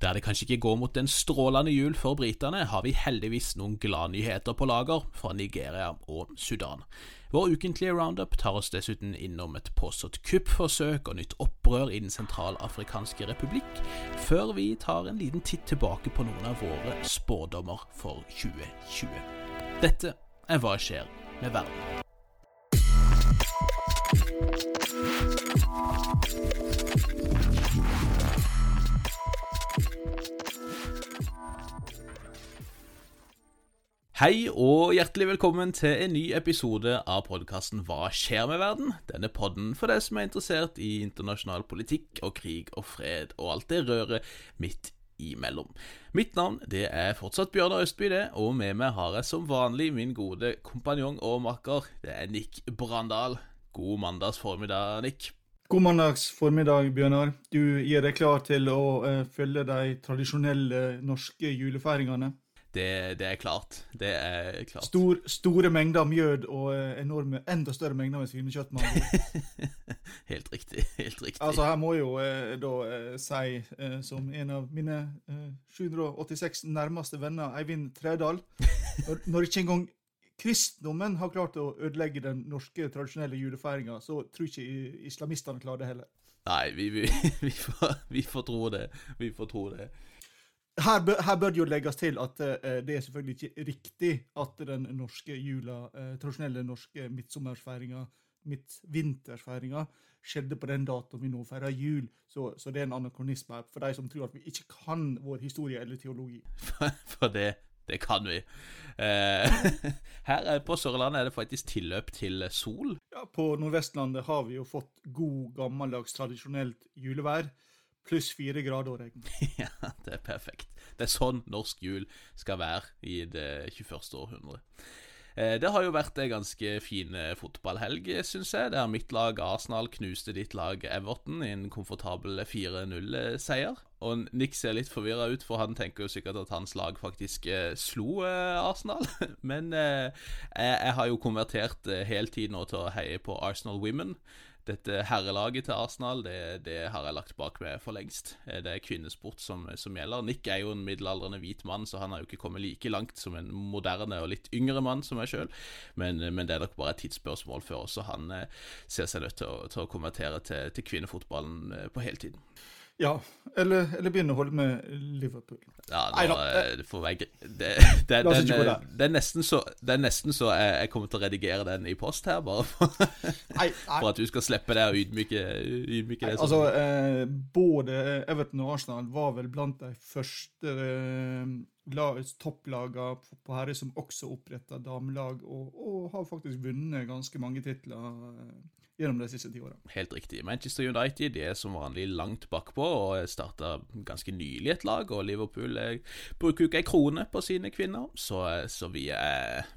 Der det kanskje ikke går mot en strålende jul for britene, har vi heldigvis noen gladnyheter på lager fra Nigeria og Sudan. Vår ukentlige roundup tar oss dessuten innom et påstått kuppforsøk og nytt opprør i Den sentralafrikanske republikk, før vi tar en liten titt tilbake på noen av våre spådommer for 2020. Dette er Hva skjer med verden? Hei og hjertelig velkommen til en ny episode av podkasten Hva skjer med verden? Denne podden for deg som er interessert i internasjonal politikk og krig og fred og alt det røret midt imellom. Mitt navn det er fortsatt Bjørnar Østby, det, og med meg har jeg som vanlig min gode kompanjong og makker. Det er Nick Brandal. God mandags formiddag, Nick. God mandags formiddag, Bjørnar. Du gir deg klar til å uh, følge de tradisjonelle norske julefeiringene? Det, det, er klart. Det er klart. Stor, store mengder mjød og eh, enorme, enda større mengder med svinekjøtt. helt riktig. helt riktig. Altså, Her må jeg jo eh, da eh, si, eh, som en av mine eh, 786 nærmeste venner, Eivind Tredal når, når ikke engang kristendommen har klart å ødelegge den norske tradisjonelle julefeiringa, så tror ikke islamistene klarer det heller. Nei, vi, vi, vi, får, vi får tro det. Vi får tro det. Her, bør, her bør det jo legges til at uh, det er selvfølgelig ikke riktig at den norske jula, uh, tradisjonelle norske midtsommersfeiringa, midtvintersfeiringa, skjedde på den datoen vi nå feirer jul. Så, så, det er en anakronisme for de som tror at vi ikke kan vår historie eller teologi. For, det, det kan vi. Uh, her på Sørlandet er det faktisk tilløp til sol. Ja, På Nordvestlandet har vi jo fått god, gammeldags, tradisjonelt julevær pluss fire grader og regn. ja, det er perfekt. Det er sånn norsk jul skal være i det 21. århundre. Eh, det har jo vært en ganske fin eh, fotballhelg, syns jeg. Der mitt lag Arsenal knuste ditt lag Everton i en komfortabel 4-0-seier. Og Nick ser litt forvirra ut, for han tenker jo sikkert at hans lag faktisk eh, slo Arsenal. Men jeg har jo konvertert heltid nå til å heie på Arsenal Women dette herrelaget til Arsenal, det, det, har jeg lagt bak meg for lengst. Eh, det er kvinnesport som, som, gjelder. Nick er jo en middelaldrende hvit mann, så han har jo ikke kommet like langt som en moderne og litt yngre mann som meg sjøl. Men, men, det er nok bare et tidsspørsmål før også han eh, ser seg nødt til å, til å konvertere til, til kvinnefotballen eh, på heltid. Ja, eller, eller begynne å holde med Liverpool. Ja, nå, Nei, eh, det får være det, det, det, den, det, er nesten så, det er nesten så jeg, jeg, kommer til å redigere den i post her, bare for, nei, nei. for at du skal slippe det og ydmyke, ydmyke det. Altså, eh, både Everton og Arsenal var vel blant de første eh, topplagene på herre som også oppretta damelag, og, og, har faktisk vunnet ganske mange titler. Eh, gjennom de siste ti årene. Helt riktig. Manchester United er som vanlig langt bakpå og starta ganske nylig et lag. Og Liverpool er, bruker jo ikke ei krone på sine kvinner, så, så vi er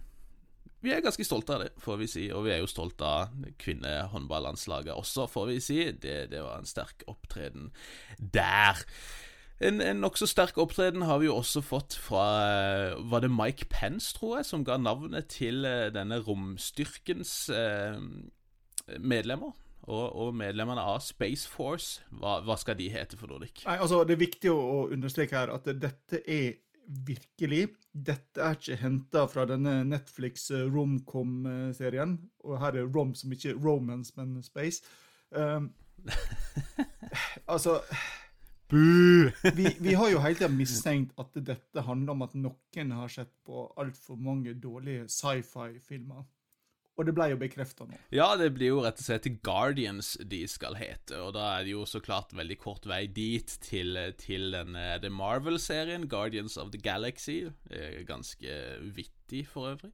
vi er ganske stolte av det, får vi si, og vi er jo stolte av kvinnehåndballandslaget også, får vi si. Det, det var en sterk opptreden der. En, en nokså sterk opptreden har vi jo også fått fra Var det Mike Pence, tror jeg, som ga navnet til eh, denne romstyrkens eh, medlemmer. Og, og, medlemmene av Space Force, hva, hva, skal de hete for Nordic? Nei, altså, Det er viktig å understreke her at dette er virkelig Dette er ikke henta fra denne Netflix eh, Romcom-serien. Og her er Rom som ikke romance, men space. Um, altså vi, vi, har jo hele tida mistenkt at dette handler om at noen har sett på altfor mange dårlige sci-fi-filmer. Og det ble jo bekrefta nå. Ja, det blir jo rett og slett Guardians de skal hete. Og da er det jo så klart veldig kort vei dit til, til den The Marvel-serien, Guardians of the Galaxy. Ganske vittig, for øvrig.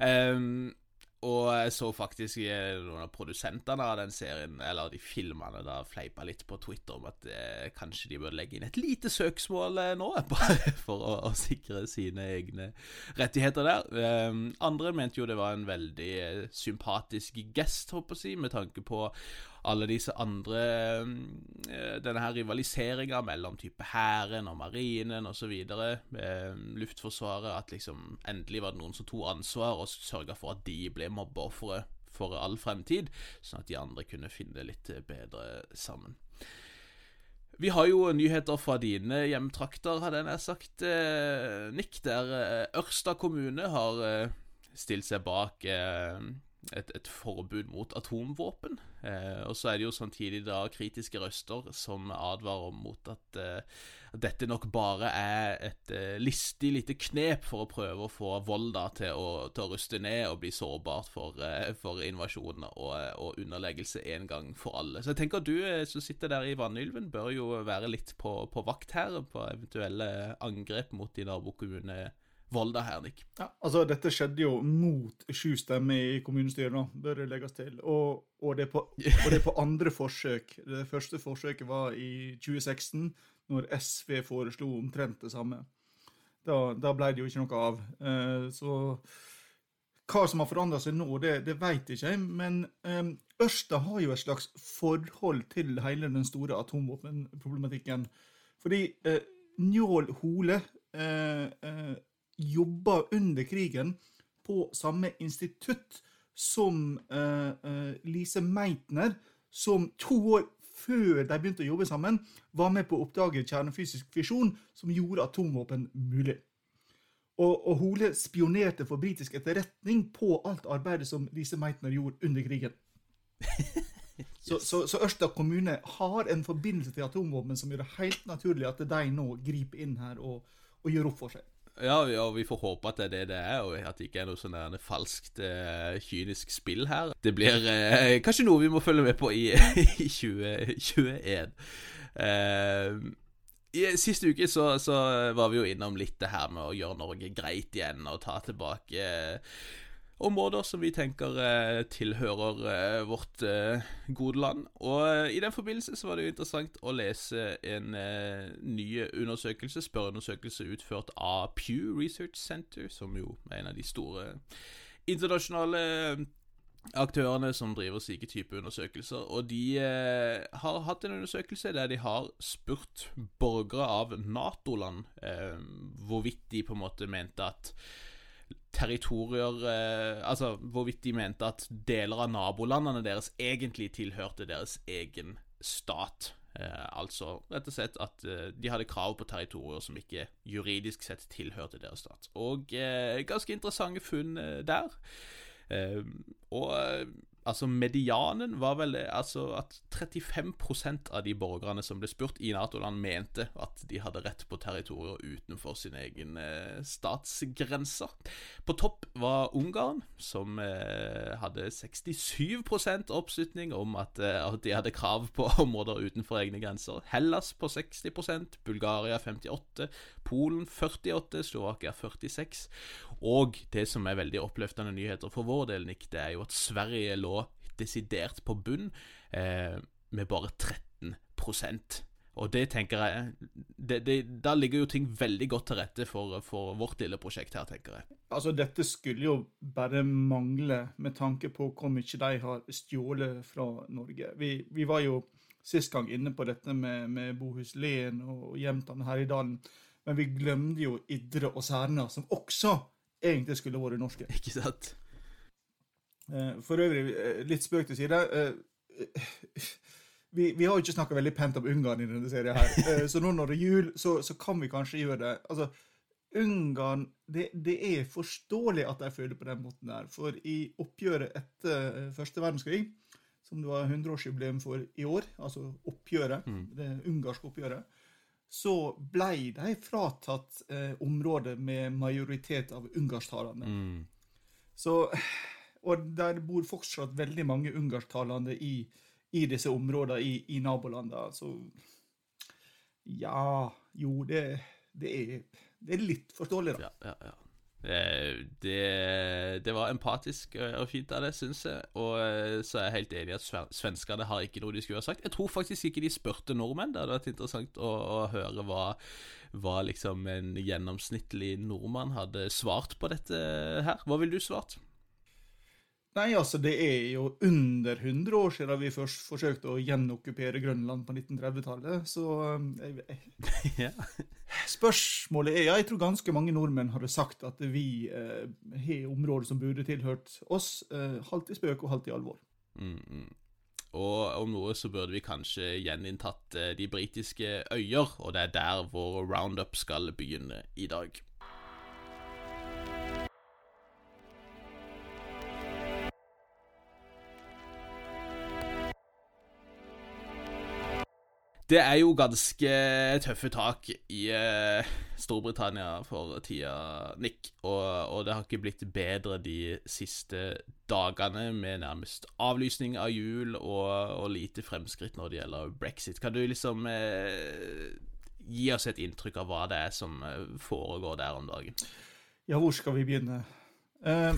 Um, og jeg så faktisk noen av produsentene av den serien, eller de filmene, da fleipa litt på Twitter om at eh, kanskje de burde legge inn et lite søksmål eh, nå, bare for å, å, sikre sine egne rettigheter der. Eh, andre mente jo det var en veldig eh, sympatisk gest, håper jeg å si, med tanke på alle disse andre eh, Denne her rivaliseringa mellom type Hæren og Marinen osv. Luftforsvaret. At liksom endelig var det noen som tok ansvar og sørga for at de ble mobbeofre for all fremtid, sånn at de andre kunne finne litt bedre sammen. Vi har jo nyheter fra dine hjemtrakter, hadde jeg nær sagt, eh, Nick. Der eh, Ørsta kommune har stilt seg bak et, et, forbud mot atomvåpen. Eh, og så er det jo samtidig da kritiske røster som advarer mot at, eh, dette nok bare er et eh, listig lite knep for å prøve å få Volda til å, til å ruste ned og bli sårbart for, eh, for invasjon og, og, underleggelse en gang for alle. Så jeg tenker at du eh, som sitter der i Vannylven, bør jo være litt på, på vakt her på eventuelle angrep mot din nabokommune Volda her, Nick. Ja, altså Dette skjedde jo mot sju stemmer i kommunestyret, da, bør det legges til. Og, og, det på, og, det på, andre forsøk. Det første forsøket var i 2016, når SV foreslo omtrent det samme. Da, da ble det jo ikke noe av. Eh, så hva som har forandra seg nå, det, det jeg ikke. Men eh, Ørsta har jo et slags forhold til hele den store atomvåpenproblematikken. Fordi eh, Njål Hole uh, jobba under krigen på samme institutt som uh, uh, Lise Meitner, som to år før de begynte å jobbe sammen, var med på å oppdage kjernefysisk fisjon som gjorde atomvåpen mulig. Og, og Hole spionerte for britisk etterretning på alt arbeidet som Lise Meitner gjorde under krigen. yes. Så, så, så, Ørsta kommune har en forbindelse til atomvåpen som gjør det helt naturlig at de nå griper inn her og, og gjør opp for seg. Ja, og vi får håpe at det er det det er, og at det ikke er noe sånn falskt, uh, kynisk spill her. Det blir uh, kanskje noe vi må følge med på i, i 2021. Uh, i Siste uke så, så, var vi jo innom litt det her med å gjøre Norge greit igjen og ta tilbake områder som vi tenker eh, tilhører eh, vårt eh, gode land. Og i den forbindelse så var det jo interessant å lese en ny undersøkelse, spørreundersøkelse utført av Pew Research Center, som jo er en av de store internasjonale aktørene som driver slike type undersøkelser. Og de eh, har hatt en undersøkelse der de har spurt borgere av Nato-land eh, hvorvidt de på en måte mente at territorier eh, Altså hvorvidt de mente at deler av nabolandene deres egentlig tilhørte deres egen stat. Eh, altså rett og slett at eh, de hadde krav på territorier som ikke juridisk sett tilhørte deres stat. Og eh, ganske interessante funn eh, der. Eh, og altså medianen var vel altså at 35% av de borgerne som ble spurt i Nato-land, mente at de hadde rett på territorier utenfor sin egen eh, statsgrenser. På topp var Ungarn, som eh, hadde 67 oppslutning om at, eh, at, de hadde krav på områder utenfor egne grenser. Hellas på 60% Bulgaria 58 Polen 48 Slovakia 46 Og det som er veldig oppløftende nyheter for vår del, Nick, det er jo at Sverige lå desidert på bunn, eh, med bare 13% og det tenker jeg det, det, Da ligger jo ting veldig godt til rette for, for, vårt lille prosjekt her, tenker jeg. Altså, dette skulle jo bare mangle med tanke på hvor mye de har stjålet fra Norge. Vi, vi var jo sist gang inne på dette med, med Bohus Len og Jämtland her i dalen, men vi glemte jo Idre og Særna, som også egentlig skulle vært norske. Ikke sant? Eh, for øvrig, eh, litt spøk til side. Eh, vi, vi, har jo ikke snakka veldig pent om Ungarn i denne serien her, så nå når det er jul, så, så kan vi kanskje gjøre det. Altså, Ungarn det, det, er forståelig at de føler på den måten der. For i oppgjøret etter første verdenskrig, som det var 100-årsjubileum for i år, altså oppgjøret, mm. det ungarske oppgjøret, så ble de fratatt eh, området med majoritet av ungarsktalende. Mm. Så og der bor fortsatt veldig mange ungarsktalende i, i, disse områdene i, i nabolandene. Så ja Jo, det, det, er, det er, litt forståelig, da. Ja, ja, ja. Det, det, var empatisk og fint av det, syns jeg. Og eh, så er jeg helt enig i at svenskene har ikke noe de skulle ha sagt. Jeg tror faktisk ikke de spurte nordmenn. Det hadde vært interessant å, å høre hva, hva liksom en gjennomsnittlig nordmann hadde svart på dette her. Hva ville du svart? Nei, altså det er jo under 100 år siden vi først forsøkte å gjenokkupere Grønland på 1930-tallet, så um, jeg, jeg, Spørsmålet er ja, Jeg tror ganske mange nordmenn hadde sagt at vi eh, har områder som burde tilhørt oss, eh, halvt i spøk og halvt i alvor. Mm, mm. Og om noe så burde vi kanskje gjeninntatt eh, de britiske øyer, og det er der vår roundup skal begynne i dag. Det er jo ganske tøffe tak i uh, Storbritannia for tida, Nick. Og, og, det har ikke blitt bedre de siste dagene, med nærmest avlysning av jul og, og lite fremskritt når det gjelder brexit. Kan du liksom uh, gi oss et inntrykk av hva det er som eh, foregår der om dagen? Ja, hvor skal vi begynne? Uh,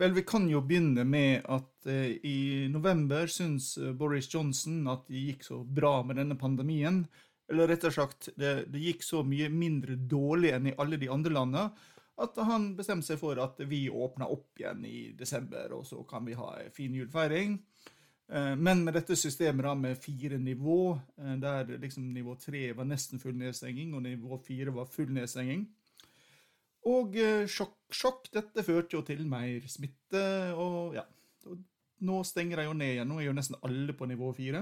Vel, vi kan jo begynne med at eh, i november syns eh, Boris Johnson at det gikk så bra med denne pandemien. Eller rett og slett, det, det gikk så mye mindre dårlig enn i alle de andre landene at han bestemte seg for at vi åpner opp igjen i desember, og så kan vi ha en fin julefeiring. Eh, men med dette systemet da, med fire nivå, eh, der liksom nivå tre var nesten full nedstenging, og nivå fire var full nedstenging, og eh, sjokk, sjokk, dette førte jo til mer smitte, og ja. Nå stenger de jo ned igjen. Nå er jo nesten alle på nivå fire.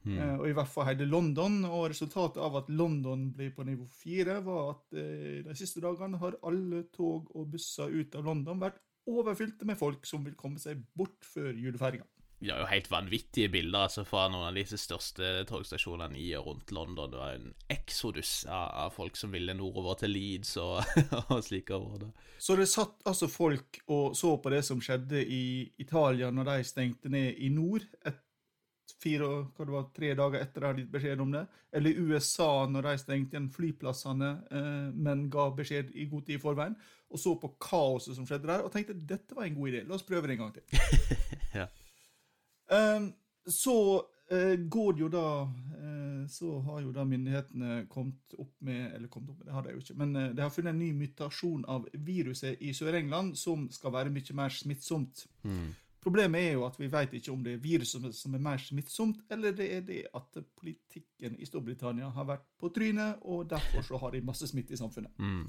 Mm. og i hvert fall hele London. Og resultatet av at London ble på nivå fire, var at uh, de siste dagene har alle tog og busser ut av London vært overfylte med folk som vil komme seg bort før julefeiringa vi har jo helt vanvittige bilder altså, fra noen av disse største togstasjonene i og rundt London. Det var en eksodus av, av folk som ville nordover til Leeds og, og slike områder. Så det satt altså folk og så på det som skjedde i Italia når de stengte ned i nord, et, fire, hva det var, tre dager etter de hadde gitt beskjed om det, eller i USA når de stengte igjen flyplassene, eh, men ga beskjed i god tid i forveien, og så på kaoset som skjedde der, og tenkte dette var en god idé, la oss prøve det en gang til. ja. Ehm, så uh, går det jo da uh, Så har jo da myndighetene kommet opp med Eller kommet opp med, det har de jo ikke, men uh, de har funnet en ny mutasjon av viruset i Sør-England som skal være mye mer smittsomt. Mm. Problemet er jo at vi vet ikke om det er viruset som er mer smittsomt, eller det er det at politikken i Storbritannia har vært på trynet, og derfor så har de masse smitte i samfunnet. Mm.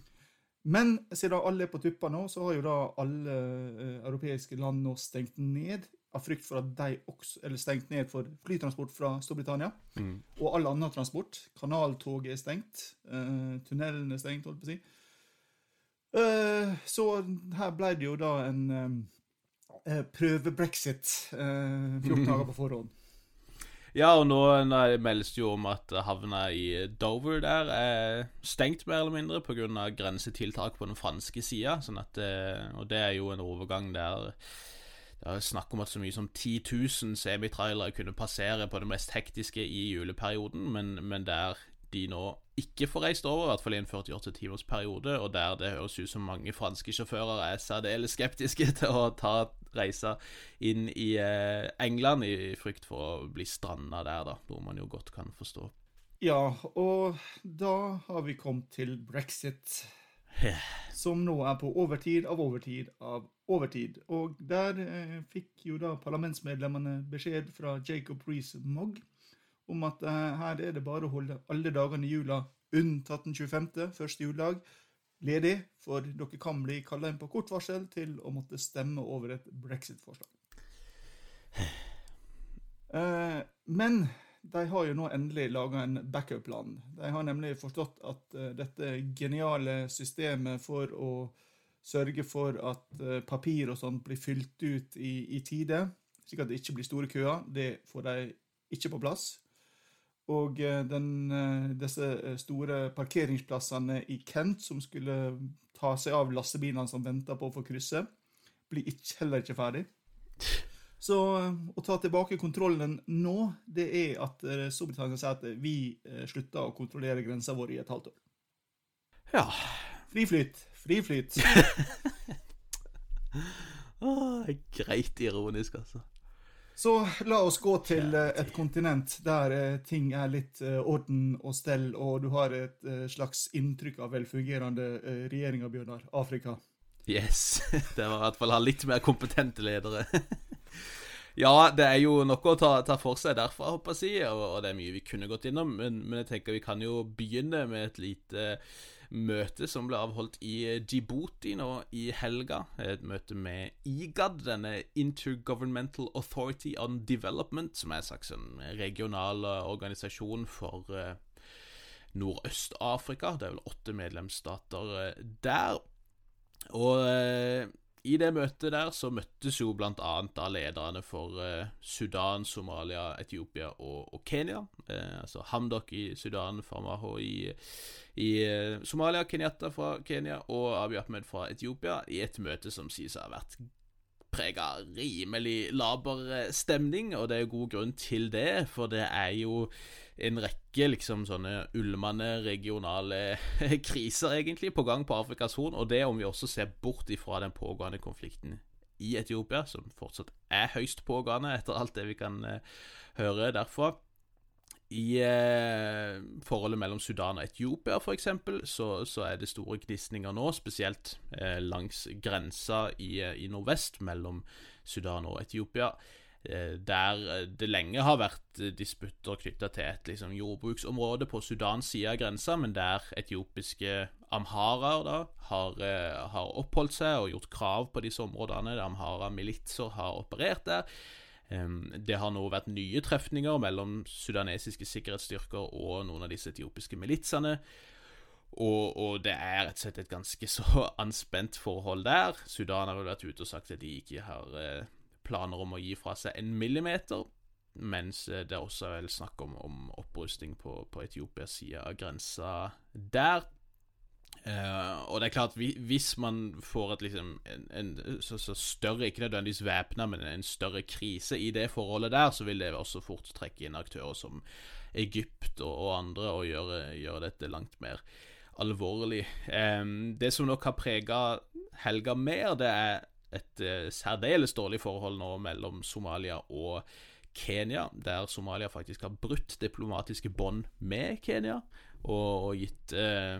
Men siden alle er på tuppa nå, så har jo da alle europeiske land nå stengt ned av frykt for at de også Eller stengt ned for flytransport fra Storbritannia. Mm. Og all annen transport. Kanaltoget er stengt. Uh, tunnelen er stengt, holdt på å si. Uh, så her ble det jo da en um, prøve-brexit 14 dager på forhånd. Ja, og nå meldes det jo om at havna i Dover der er stengt, mer eller mindre, pga. grensetiltak på den franske sida. Sånn og det er jo en overgang der det er snakk om at så mye som 10 000 semitrailere kunne passere på det mest hektiske i juleperioden, men, men der de nå ikke får reist over, i hvert fall i en 48 timers periode, og der det høres ut som mange franske sjåfører er særdeles skeptiske til å ta reisa inn i eh, England i frykt for å bli stranda der, da, noe man jo godt kan forstå. Ja, og da har vi kommet til brexit som nå er på overtid av overtid av overtid. Og der eh, fikk jo da parlamentsmedlemmene beskjed fra Jacob Rees-Mogg om at eh, her er det bare å holde alle dagene i jula unntatt den 25., første juledag, ledig, for dere kan bli kalla inn på kort varsel til å måtte stemme over et brexit-forslag. Eh, men de har jo nå endelig laga en backup-plan. De har nemlig forstått at uh, dette geniale systemet for å sørge for at uh, papir og sånt blir fylt ut i, i, tide, slik at det ikke blir store køer, det får de ikke på plass. Og uh, den, disse store parkeringsplassene i Kent, som skulle ta seg av lastebilene som venter på å få krysse, blir ikke, heller ikke ferdig. Så eh, å ta tilbake kontrollen nå, det er at eh, Storbritannia sier at vi eh, slutter å kontrollere grensa vår i et halvt år. Ja. Fri flyt. Fri flyt. ah, greit ironisk, altså. Så la oss gå til et kontinent der ting er litt orden og stell, og du har et slags inntrykk av velfungerende regjeringer, Bjørnar. Afrika. Yes. Det var i hvert fall ha litt mer kompetente ledere. Ja, det er jo noe å ta, ta for seg derfra, håper jeg, og, og, det er mye vi kunne gått innom. Men, men, jeg tenker vi kan jo begynne med et lite møte som ble avholdt i Djibouti nå i helga. Et møte med IGAD, denne Intergovernmental Authority on Development, som er en slags regional organisasjon for Nordøst-Afrika. Det er vel åtte medlemsstater der. Og i det møtet der så møttes jo blant annet da lederne for eh, Sudan, Somalia, Etiopia og, og Kenya. Eh, altså Hamdok i Sudan, Farmaho i, i eh, Somalia, Kenyatta fra Kenya og Abiy Ahmed fra Etiopia, i et møte som sies å ha vært prega rimelig laber eh, stemning, og det er god grunn til det, for det er jo en rekke liksom sånne ulmende regionale kriser, egentlig, på gang på Afrikas Horn. Og det om vi også ser bort ifra den pågående konflikten i Etiopia, som fortsatt er høyst pågående, etter alt det vi kan uh, høre derfra. I eh, forholdet mellom Sudan og Etiopia, f.eks., så, så er det store gnisninger nå, spesielt eh, langs grensa i, i, nordvest mellom Sudan og Etiopia. Eh, der eh, det lenge har vært eh, disputter knytta til et liksom, jordbruksområde på Sudans side av grensa, men der etiopiske amharaer da har, har, oppholdt seg og gjort krav på disse områdene. Amhara-militser har operert der. Det har nå vært nye trefninger mellom sudanesiske sikkerhetsstyrker og noen av disse etiopiske militsene. Og, og, det er rett og slett et ganske så anspent forhold der. Sudan har vel vært ute og sagt at de ikke har planer om å gi fra seg en millimeter, mens det det også er vel snakk om, om opprustning på, på Etiopias side av grensa der. Uh, og det er klart, hvis man får et liksom en, en så, så, større, ikke nødvendigvis væpna, men en større krise i det forholdet der, så vil det også fort trekke inn aktører som Egypt og, og andre og gjøre, gjøre, dette langt mer alvorlig. Um, det som nok har prega helga mer, det er et uh, særdeles dårlig forhold nå mellom Somalia og Kenya, der Somalia faktisk har brutt diplomatiske bånd med Kenya og, og gitt eh,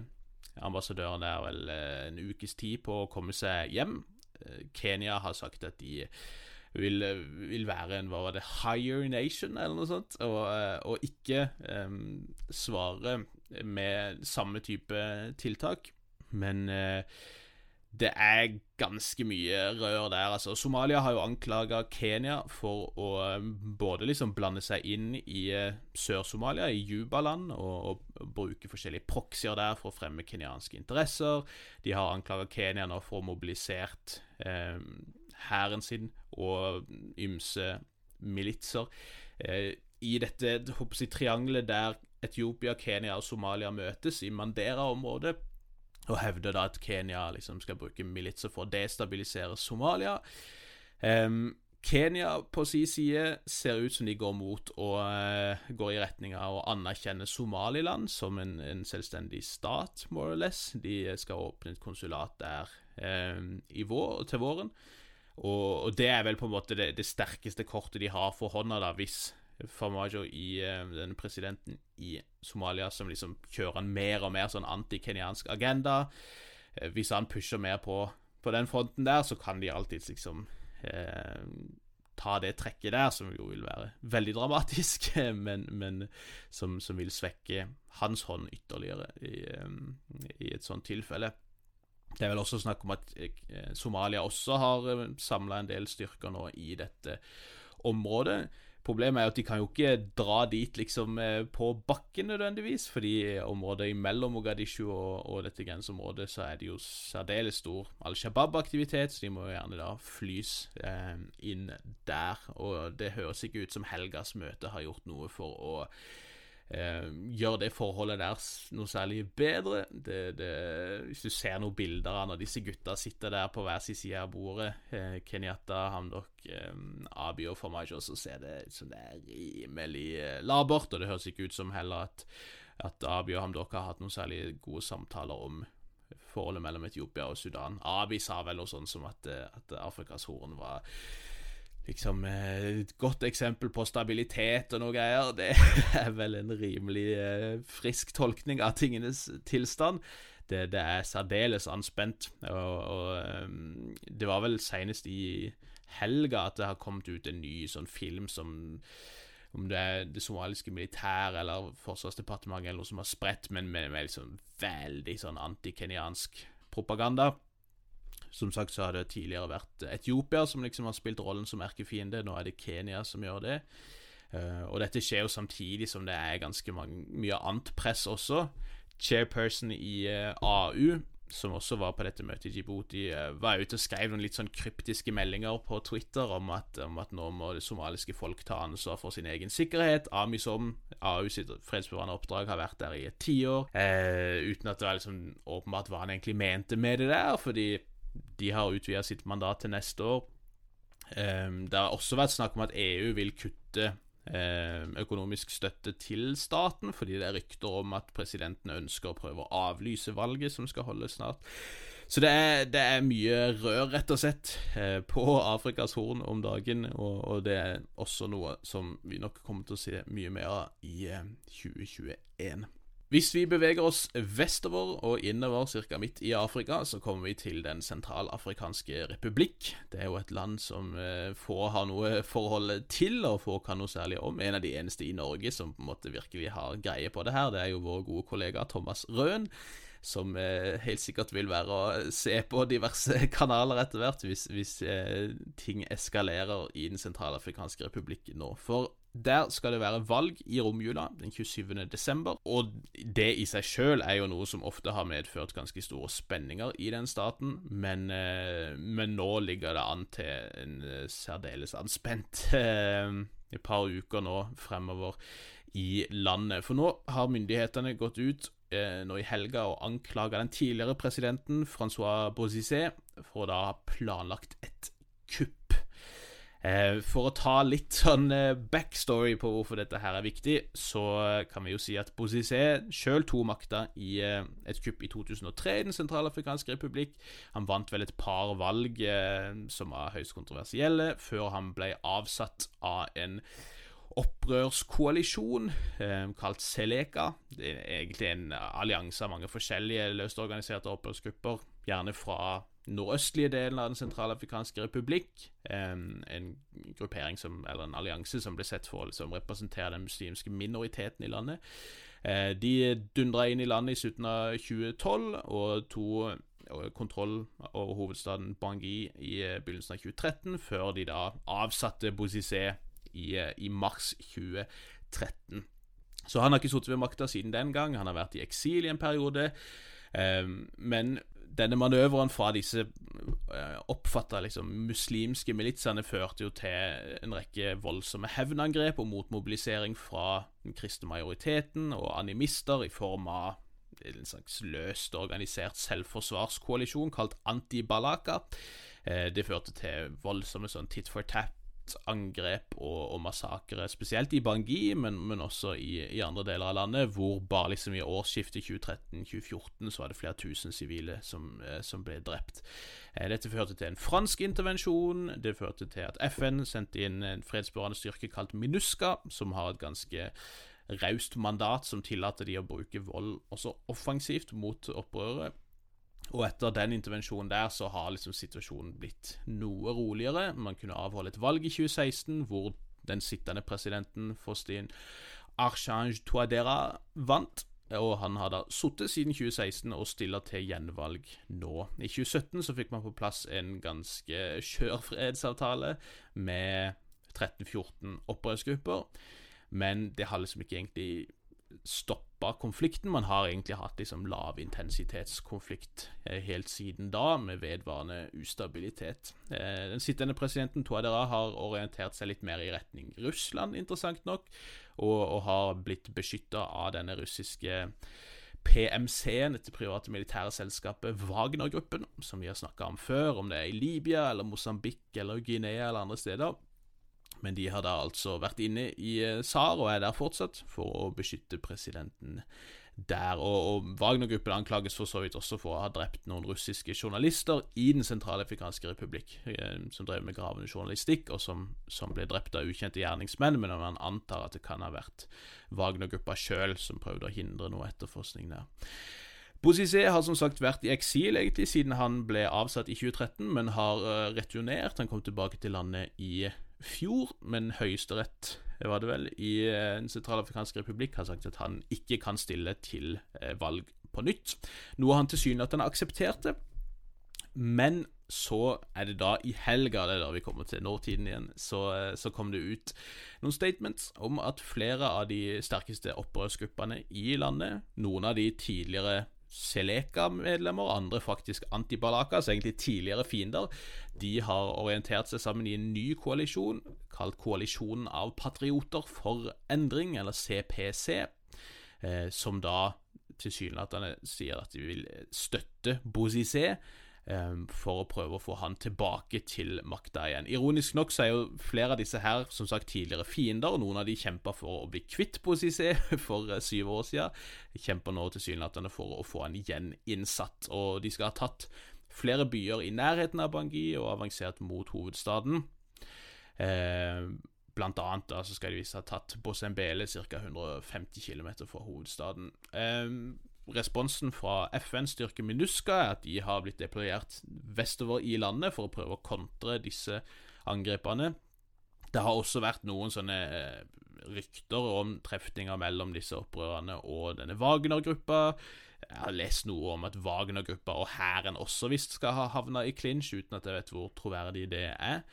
ambassadøren der vel uh, en ukes tid på å komme seg hjem. Kenya har sagt at de vil, vil, være en hva var det, higher nation, eller noe sånt, og, og ikke um, svare med samme type tiltak. Men uh, det er ganske mye rør der. altså Somalia har jo anklaga Kenya for å um, både liksom blande seg inn i uh, Sør-Somalia, i Jubaland, og, og, bruke forskjellige proxyer der for å fremme kenyanske interesser. De har anklaga Kenya nå for å ha mobilisert um, hæren eh, sin og ymse militser. eh, I dette jeg, triangelet der Etiopia, Kenya og Somalia møtes, i Mandera-området, og hevder da at Kenya liksom skal bruke militser for å destabilisere Somalia. Um, Kenya på sin side ser ut som de går mot og uh, går i retning av å anerkjenne Somaliland som en, en, selvstendig stat, more or less. De skal åpne et konsulat der um, vår, til våren. Og, og, det er vel på en måte det, det sterkeste kortet de har for hånda, da, hvis Farmajo i uh, denne presidenten i Somalia som liksom kjører en mer og mer sånn anti-kenyansk agenda. Uh, hvis han pusher mer på, på, den fronten der, så kan de alltids liksom uh, ta det trekket der, som jo vil være veldig dramatisk, men, men som, som, vil svekke hans hånd ytterligere i, um, i et sånt tilfelle. Det er vel også snakk om at Somalia også har samla en del styrker nå i dette området. Problemet er at de kan jo ikke dra dit liksom eh, på bakken nødvendigvis, fordi området imellom Mogadishu og, og dette grenseområdet så er det jo særdeles stor Al Shabaab-aktivitet, så de må jo gjerne da flys eh, inn der. Og det høres ikke ut som helgas møte har gjort noe for å eh, gjør det forholdet der noe særlig bedre. Det, det, hvis du ser noen bilder av når disse gutta sitter der på hver sin side av bordet, eh, Kenyatta, Hamdok, eh, Abi og Formaggio, så ser det ut som det er rimelig eh, labert. Og det høres ikke ut som heller at, at Abi og Hamdok har hatt noen særlig gode samtaler om forholdet mellom Etiopia og Sudan. Abi sa vel noe sånt som at, eh, at Afrikas Horn var liksom eh, Et godt eksempel på stabilitet og noe greier. Det er vel en rimelig eh, frisk tolkning av tingenes tilstand. Det, det er særdeles anspent. Og, og, ehm, det var vel senest i helga at det har kommet ut en ny sånn film som om det er det somaliske militæret eller Forsvarsdepartementet eller noe som har spredt, men med, med liksom veldig sånn anti-kenyansk propaganda. Som sagt så har det tidligere vært Etiopia som liksom har spilt rollen som erkefiende. Nå er det Kenya som gjør det. Uh, og dette skjer jo samtidig som det er ganske mange, mye annet press også. Chairperson i uh, AU som også var på dette møtet i Djibouti, eh, var ute og skrev noen litt sånn kryptiske meldinger på Twitter om at, om at nå må det somaliske folk ta ansvar for sin egen sikkerhet. AMISOM, AU sitt fredsbevarende oppdrag, har vært der i et tiår, eh, uten at det var liksom åpenbart hva han egentlig mente med det der, fordi de har utvida sitt mandat til neste år. Eh, det har også vært snakk om at EU vil kutte Eh, økonomisk støtte til staten, fordi det er rykter om at presidenten ønsker å prøve å avlyse valget som skal holdes snart. Så det er, det er mye rør, rett og slett, eh, på Afrikas Horn om dagen, og, og, det er også noe som vi nok kommer til å se mye mer av i 2021. Hvis vi beveger oss vestover og innover ca. midt i Afrika, så kommer vi til Den sentralafrikanske republikk. Det er jo et land som eh, få har noe forhold til, og få kan noe særlig om. En av de eneste i Norge som på en måte virkelig har greie på det her, det er jo vår gode kollega Thomas Røen. Som eh, helt sikkert vil være å se på diverse kanaler etter hvert, hvis, hvis eh, ting eskalerer i Den sentralafrikanske republikk nå. For der skal det være valg i romjula den 27. desember, og det i seg sjøl er jo noe som ofte har medført ganske store spenninger i den staten, men, eh, men nå ligger det an til en eh, særdeles anspent eh, et par uker nå fremover i landet. For nå har myndighetene gått ut nå i helga og anklaga den tidligere presidenten Francois Bozizé for å da ha planlagt et kupp for å ta litt sånn eh, backstory på hvorfor dette her er viktig, så kan vi jo si at Bozizé sjøl tok makta i eh, et kupp i 2003 i Den sentralafrikanske republikk. Han vant vel et par valg som var høyst kontroversielle, før han ble avsatt av en opprørskoalisjon eh, kalt Seleka. Det er egentlig en allianse av mange forskjellige løst organiserte opprørsgrupper, gjerne fra nordøstlige delen av Den sentralafrikanske republikk. En, en, gruppering som, eller en allianse som ble sett for å liksom, representere den muslimske minoriteten i landet. Eh, de dundra inn i landet i slutten av 2012 og tok kontroll over hovedstaden Bangui i eh, begynnelsen av 2013, før de da avsatte Bozizé i, eh, i mars 2013. Så han har ikke sittet ved makta siden den gang. Han har vært i eksil i en periode. Men denne manøveren fra disse uh, oppfatta liksom, muslimske militsene førte jo til en rekke voldsomme hevnangrep og motmobilisering fra den kristne majoriteten og animister i form av en slags løst organisert selvforsvarskoalisjon kalt Anti-Balaka. Uh, det førte til voldsomme sånn tit for tat angrep og, og massakre, spesielt i Bangui, men, men også i, i, andre deler av landet, hvor bare liksom i årsskiftet 2013-2014 så var det flere tusen sivile som, eh, som, ble drept. Eh, dette førte til en fransk intervensjon. Det førte til at FN sendte inn en fredsbevarende styrke kalt MINUSCA, som har et ganske raust mandat som tillater de å bruke vold også offensivt mot opprøret. Og etter den intervensjonen der så har liksom situasjonen blitt noe roligere. Man kunne avholde et valg i 2016 hvor den sittende presidenten Faustin Archange Touadera vant. Og han har da sittet siden 2016 og stiller til gjenvalg nå. I 2017 så fikk man på plass en ganske skjør fredsavtale med 13-14 opprørsgrupper. Men det har liksom ikke egentlig stoppa konflikten. Man har egentlig hatt liksom lavintensitetskonflikt eh, helt siden da, med vedvarende ustabilitet. Eh, den sittende presidenten Tuadera har orientert seg litt mer i retning Russland, interessant nok, og, og har blitt beskytta av denne russiske PMC-en, dette private militære selskapet Wagner-gruppen, som vi har snakka om før, om det er i Libya eller Mosambik eller Guinea eller andre steder. Men de har da altså vært inne i eh, SAR og er der fortsatt for å beskytte presidenten der. Og, og Wagner-gruppen anklages for så vidt også for å ha drept noen russiske journalister i Den sentralafrikanske republikk, eh, som drev med gravende journalistikk, og som, som, ble drept av ukjente gjerningsmenn, men man antar at det kan ha vært Wagner-gruppa sjøl som prøvde å hindre noe etterforskning der. Bozizé har som sagt vært i eksil egentlig siden han ble avsatt i 2013, men har uh, returnert. Han kom tilbake til landet i fjor, men Høyesterett var det vel, i Den sentralafrikanske republikk har sagt at han ikke kan stille til valg på nytt. Noe han tilsynelatende aksepterte. Men så er det da i helga, det er da vi kommer til nåtiden igjen, så, så kom det ut noen statements om at flere av de sterkeste opprørsgruppene i landet, noen av de tidligere Seleka-medlemmer, andre faktisk Antibalakas, egentlig tidligere fiender, de har orientert seg sammen i en ny koalisjon, kalt Koalisjonen av patrioter for endring, eller CPC, eh, som da tilsynelatende sier at de vil støtte Bozizé for å prøve å få han tilbake til makta igjen. Ironisk nok så er jo flere av disse her som sagt tidligere fiender, og noen av de kjempa for å bli kvitt Bozizé for uh, syv år siden. Kjemper nå tilsynelatende for å få han igjen innsatt, og de skal ha tatt flere byer i nærheten av Bangui og avansert mot hovedstaden. Eh, Blant annet da, så skal de visst ha tatt Bosembele ca. 150 km fra hovedstaden. Eh, responsen fra FN-styrke Minuska er at de har blitt deployert vestover i landet for å prøve å kontre disse angrepene. Det har også vært noen sånne eh, rykter om trefninger mellom disse opprørerne og denne Wagner-gruppa. Jeg har lest noe om at Wagner-gruppa og hæren også visst skal ha havna i clinch, uten at jeg vet hvor troverdig det er.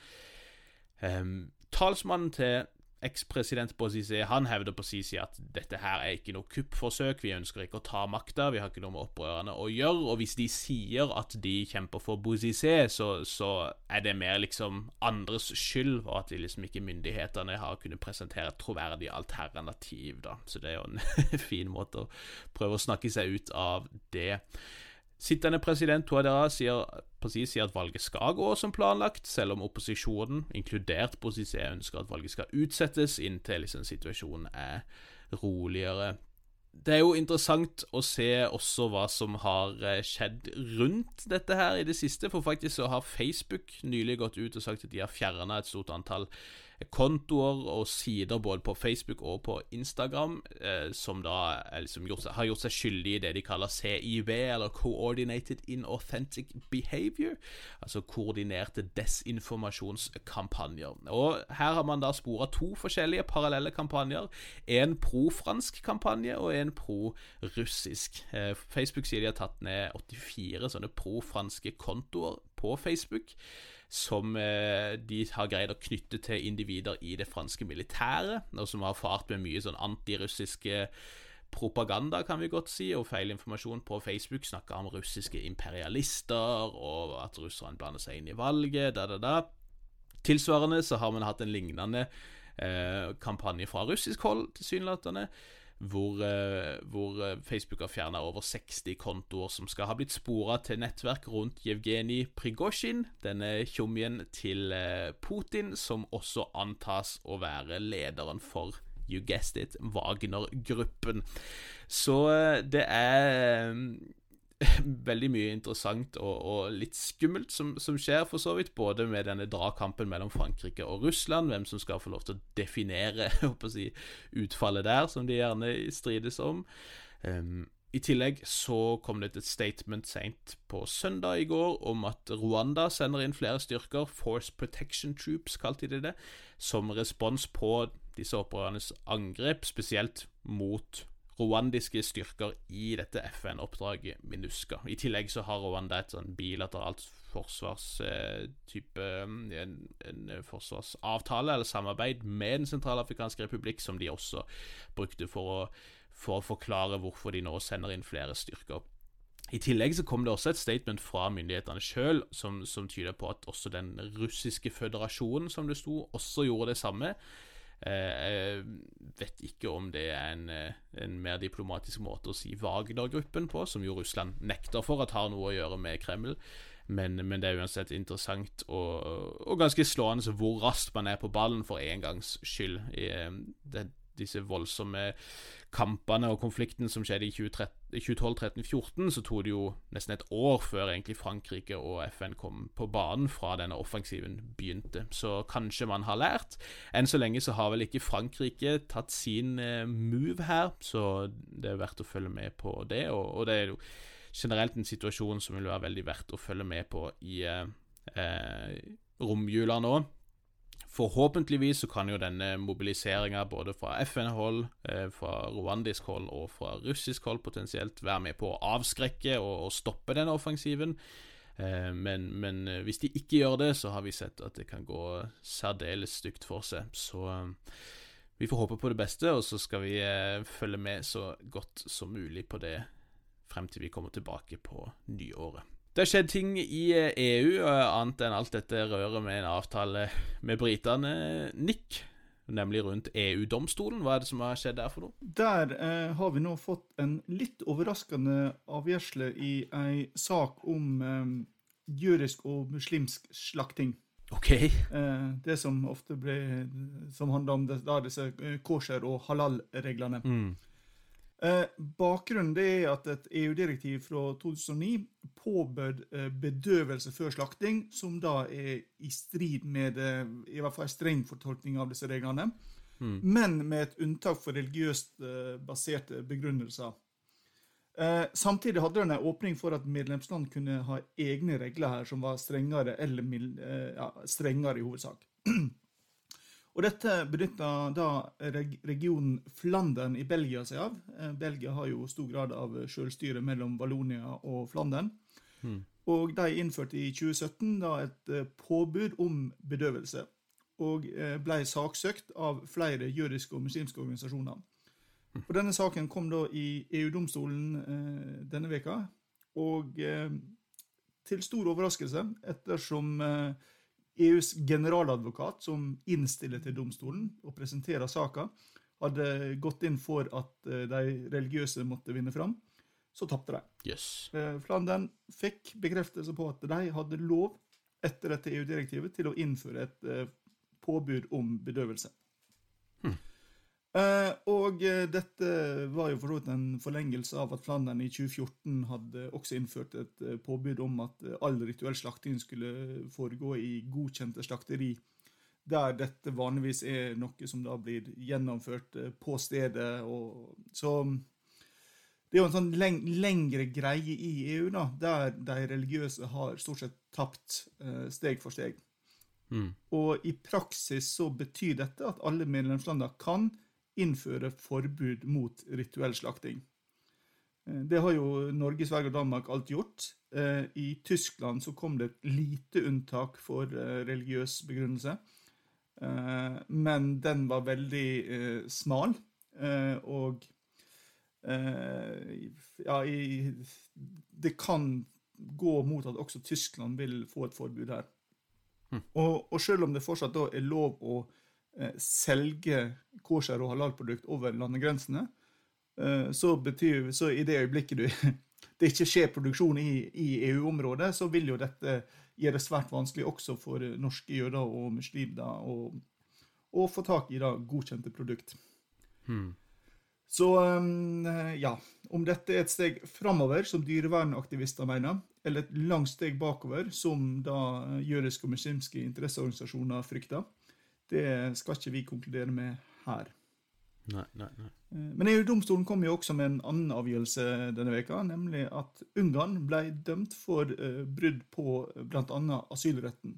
Um, talsmannen til Ekspresident Bozizé han hevder på sin side at dette her er ikke noe kuppforsøk, vi ønsker ikke å ta makta, vi har ikke noe med opprørerne å gjøre. Og hvis de sier at de kjemper for Bozizé, så, så, er det mer liksom andres skyld, og at de liksom ikke myndighetene har kunnet presentere et troverdig alternativ. da. Så det er jo en fin måte å prøve å snakke seg ut av det. Sittende president Touadera sier, sier at valget skal gå som planlagt, selv om opposisjonen, inkludert Bozizé, ønsker at valget skal utsettes inntil liksom, situasjonen er roligere. Det er jo interessant å se også hva som har eh, skjedd rundt dette her i det siste, for faktisk så har Facebook nylig gått ut og sagt at de har fjerna et stort antall kontoer og sider både på Facebook og på Instagram eh, som da liksom gjort har gjort seg skyldig i det de kaller CIB, eller Coordinated Inauthentic Behavior, altså koordinerte desinformasjonskampanjer. Og Her har man da spora to forskjellige parallelle kampanjer. En pro-fransk kampanje og en pro-russisk. Eh, Facebook sier de har tatt ned 84 sånne pro-franske kontoer på Facebook som eh, de har greid å knytte til individer i det franske militæret, og som har fart med mye sånn antirussiske propaganda, kan vi godt si, og feilinformasjon på Facebook. Snakka om russiske imperialister, og at russerne blander seg inn i valget, da, da, da. Tilsvarende så har man hatt en lignende eh, kampanje fra russisk hold, tilsynelatende hvor, eh, hvor eh, Facebook har fjerna over 60 kontoer som skal ha blitt spora til nettverk rundt Jevgenij Prigozjin, denne tjommien til eh, Putin, som også antas å være lederen for You guessed it, Wagner-gruppen. Så det er veldig mye interessant og, og litt skummelt som, som, skjer, for så vidt. Både med denne dragkampen mellom Frankrike og Russland, hvem som skal få lov til å definere å si, utfallet der, som de gjerne strides om. Um, i tillegg så kom det et statement seint på søndag i går om at Rwanda sender inn flere styrker, Force Protection Troops kalte de det, som respons på disse opprørernes angrep, spesielt mot rwandiske styrker i dette FN-oppdraget MINUSCA. I tillegg så har Rwanda et sånn bilateralt forsvarstype eh, en, en forsvarsavtale eller samarbeid med Den sentralafrikanske republikk, som de også brukte for å, for å forklare hvorfor de nå sender inn flere styrker. I tillegg så kom det også et statement fra myndighetene sjøl som, som, tyder på at også den russiske føderasjonen, som det sto, også gjorde det samme. Eh, jeg vet ikke om det er en, eh, en mer diplomatisk måte å si Wagner-gruppen på, som jo Russland nekter for at har noe å gjøre med Kreml. Men, men det er uansett interessant og, og, ganske slående hvor raskt man er på ballen for en gangs skyld. Eh, det, disse voldsomme kampene og konflikten som skjedde i 2012-13-14, så tok det jo nesten et år før egentlig Frankrike og FN kom på banen fra denne offensiven begynte. Så kanskje man har lært. Enn så lenge så har vel ikke Frankrike tatt sin eh, move her, så det er verdt å følge med på det. Og, og det er jo generelt en situasjon som vil være veldig verdt å følge med på i eh, eh romjula nå. Forhåpentligvis så kan jo denne mobiliseringa både fra FN-hold, eh, fra rwandisk hold og fra russisk hold potensielt være med på å avskrekke og, stoppe denne offensiven. Eh, men, men, hvis de ikke gjør det, så har vi sett at det kan gå særdeles stygt for seg. Så vi får håpe på det beste, og så skal vi følge med så godt som mulig på det frem til vi kommer tilbake på nyåret. Det har skjedd ting i EU, annet enn alt dette røret med en avtale med britene, Nick. Nemlig rundt EU-domstolen. Hva er det som har skjedd der for noe? Der eh, har vi nå fått en litt overraskende avgjørelse i ei sak om eh, jødisk og muslimsk slakting. Ok. Eh, det som ofte ble Som handler om det, da, disse kosher- og halal-reglene. Mm. Eh, bakgrunnen er at et EU-direktiv fra 2009 påbød eh, bedøvelse før slakting, som da er i strid med eh, i hvert fall en streng fortolkning av disse reglene, mm. men med et unntak for religiøst baserte begrunnelser. Samtidig hadde den en åpning for at medlemsland kunne ha egne regler her som var strengere eller ja, strengere i hovedsak. Og dette benytter da regionen Flandern i Belgia seg av. Eh, Belgia har jo stor grad av selvstyre mellom Vallonia og Flandern. Mm. Og de innførte i 2017 da et eh, påbud om bedøvelse. Og eh, ble saksøkt av flere jødiske og muslimske organisasjoner. Mm. Og Denne saken kom da i EU-domstolen denne veka, og til stor overraskelse, ettersom EUs generaladvokat, som innstiller til domstolen og presenterer saka, hadde gått inn for at eh, de religiøse måtte vinne fram. Så tapte de. Yes. Eh, Flandern fikk bekreftelse på at de hadde lov etter dette EU-direktivet til å innføre et eh, påbud om bedøvelse. Uh, og uh, dette var jo for så vidt en forlengelse av at Flandern i 2014 hadde også innført et uh, påbud om at all rituell slakting skulle foregå i godkjente slakteri, der dette vanligvis er noe som da blir gjennomført på stedet. Og, så det er jo en sånn leng lengre greie i EU, da, der de religiøse har stort sett tapt steg for steg. Mm. Og i praksis så betyr dette at alle medlemslandene kan innføre forbud mot rituell slakting. Eh, det har jo Norge, Sverige og Danmark alt gjort. Eh, I Tyskland så kom det et lite unntak for eh, religiøs begrunnelse. Men den var veldig smal, og ja, det kan gå mot at også Tyskland vil få et forbud her. Hm. Og, og selv om det fortsatt da er lov å selge kosher og halalprodukt over landegrensene, eh, så betyr så i det øyeblikket du, det ikke skjer produksjon i, i EU-området, så vil jo dette gjøre det svært vanskelig også for norske jøder og muslimer å, å få tak i da, godkjente produkt. Hmm. Så eh, ja, om dette er et steg framover, som dyrevernaktivister mener, eller et langt steg bakover, som da jødiske og muslimske interesseorganisasjoner frykter, det skal ikke vi konkludere med her. Nei, nei, nei. Eh, men EU-domstolen kom jo også med en annen avgjørelse denne veka, nemlig at Ungarn ble dømt for uh, brudd på bl.a. asylretten.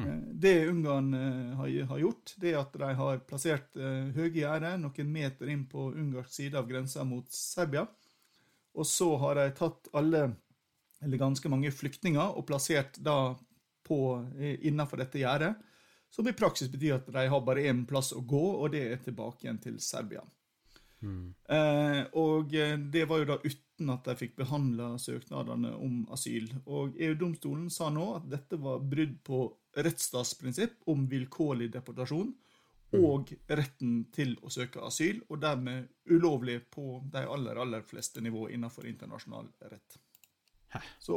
Hmm. Det Ungarn har, gjort, det er at de har plassert høye gjerder noen meter inn på ungarsk side av grensa mot Serbia. Og så har de tatt alle, eller ganske mange flyktninger, og plassert da på, innenfor dette gjerdet. Som i praksis betyr at de har bare én plass å gå, og det er tilbake igjen til Serbia. Mm. Eh, og eh, det var jo da uten at de fikk behandla søknadene om asyl. Og EU-domstolen sa nå at dette var brudd på rettsstatsprinsipp om vilkårlig deportasjon mm. og retten til å søke asyl, og dermed ulovlig på de aller, aller fleste nivå innenfor internasjonal rett. Så,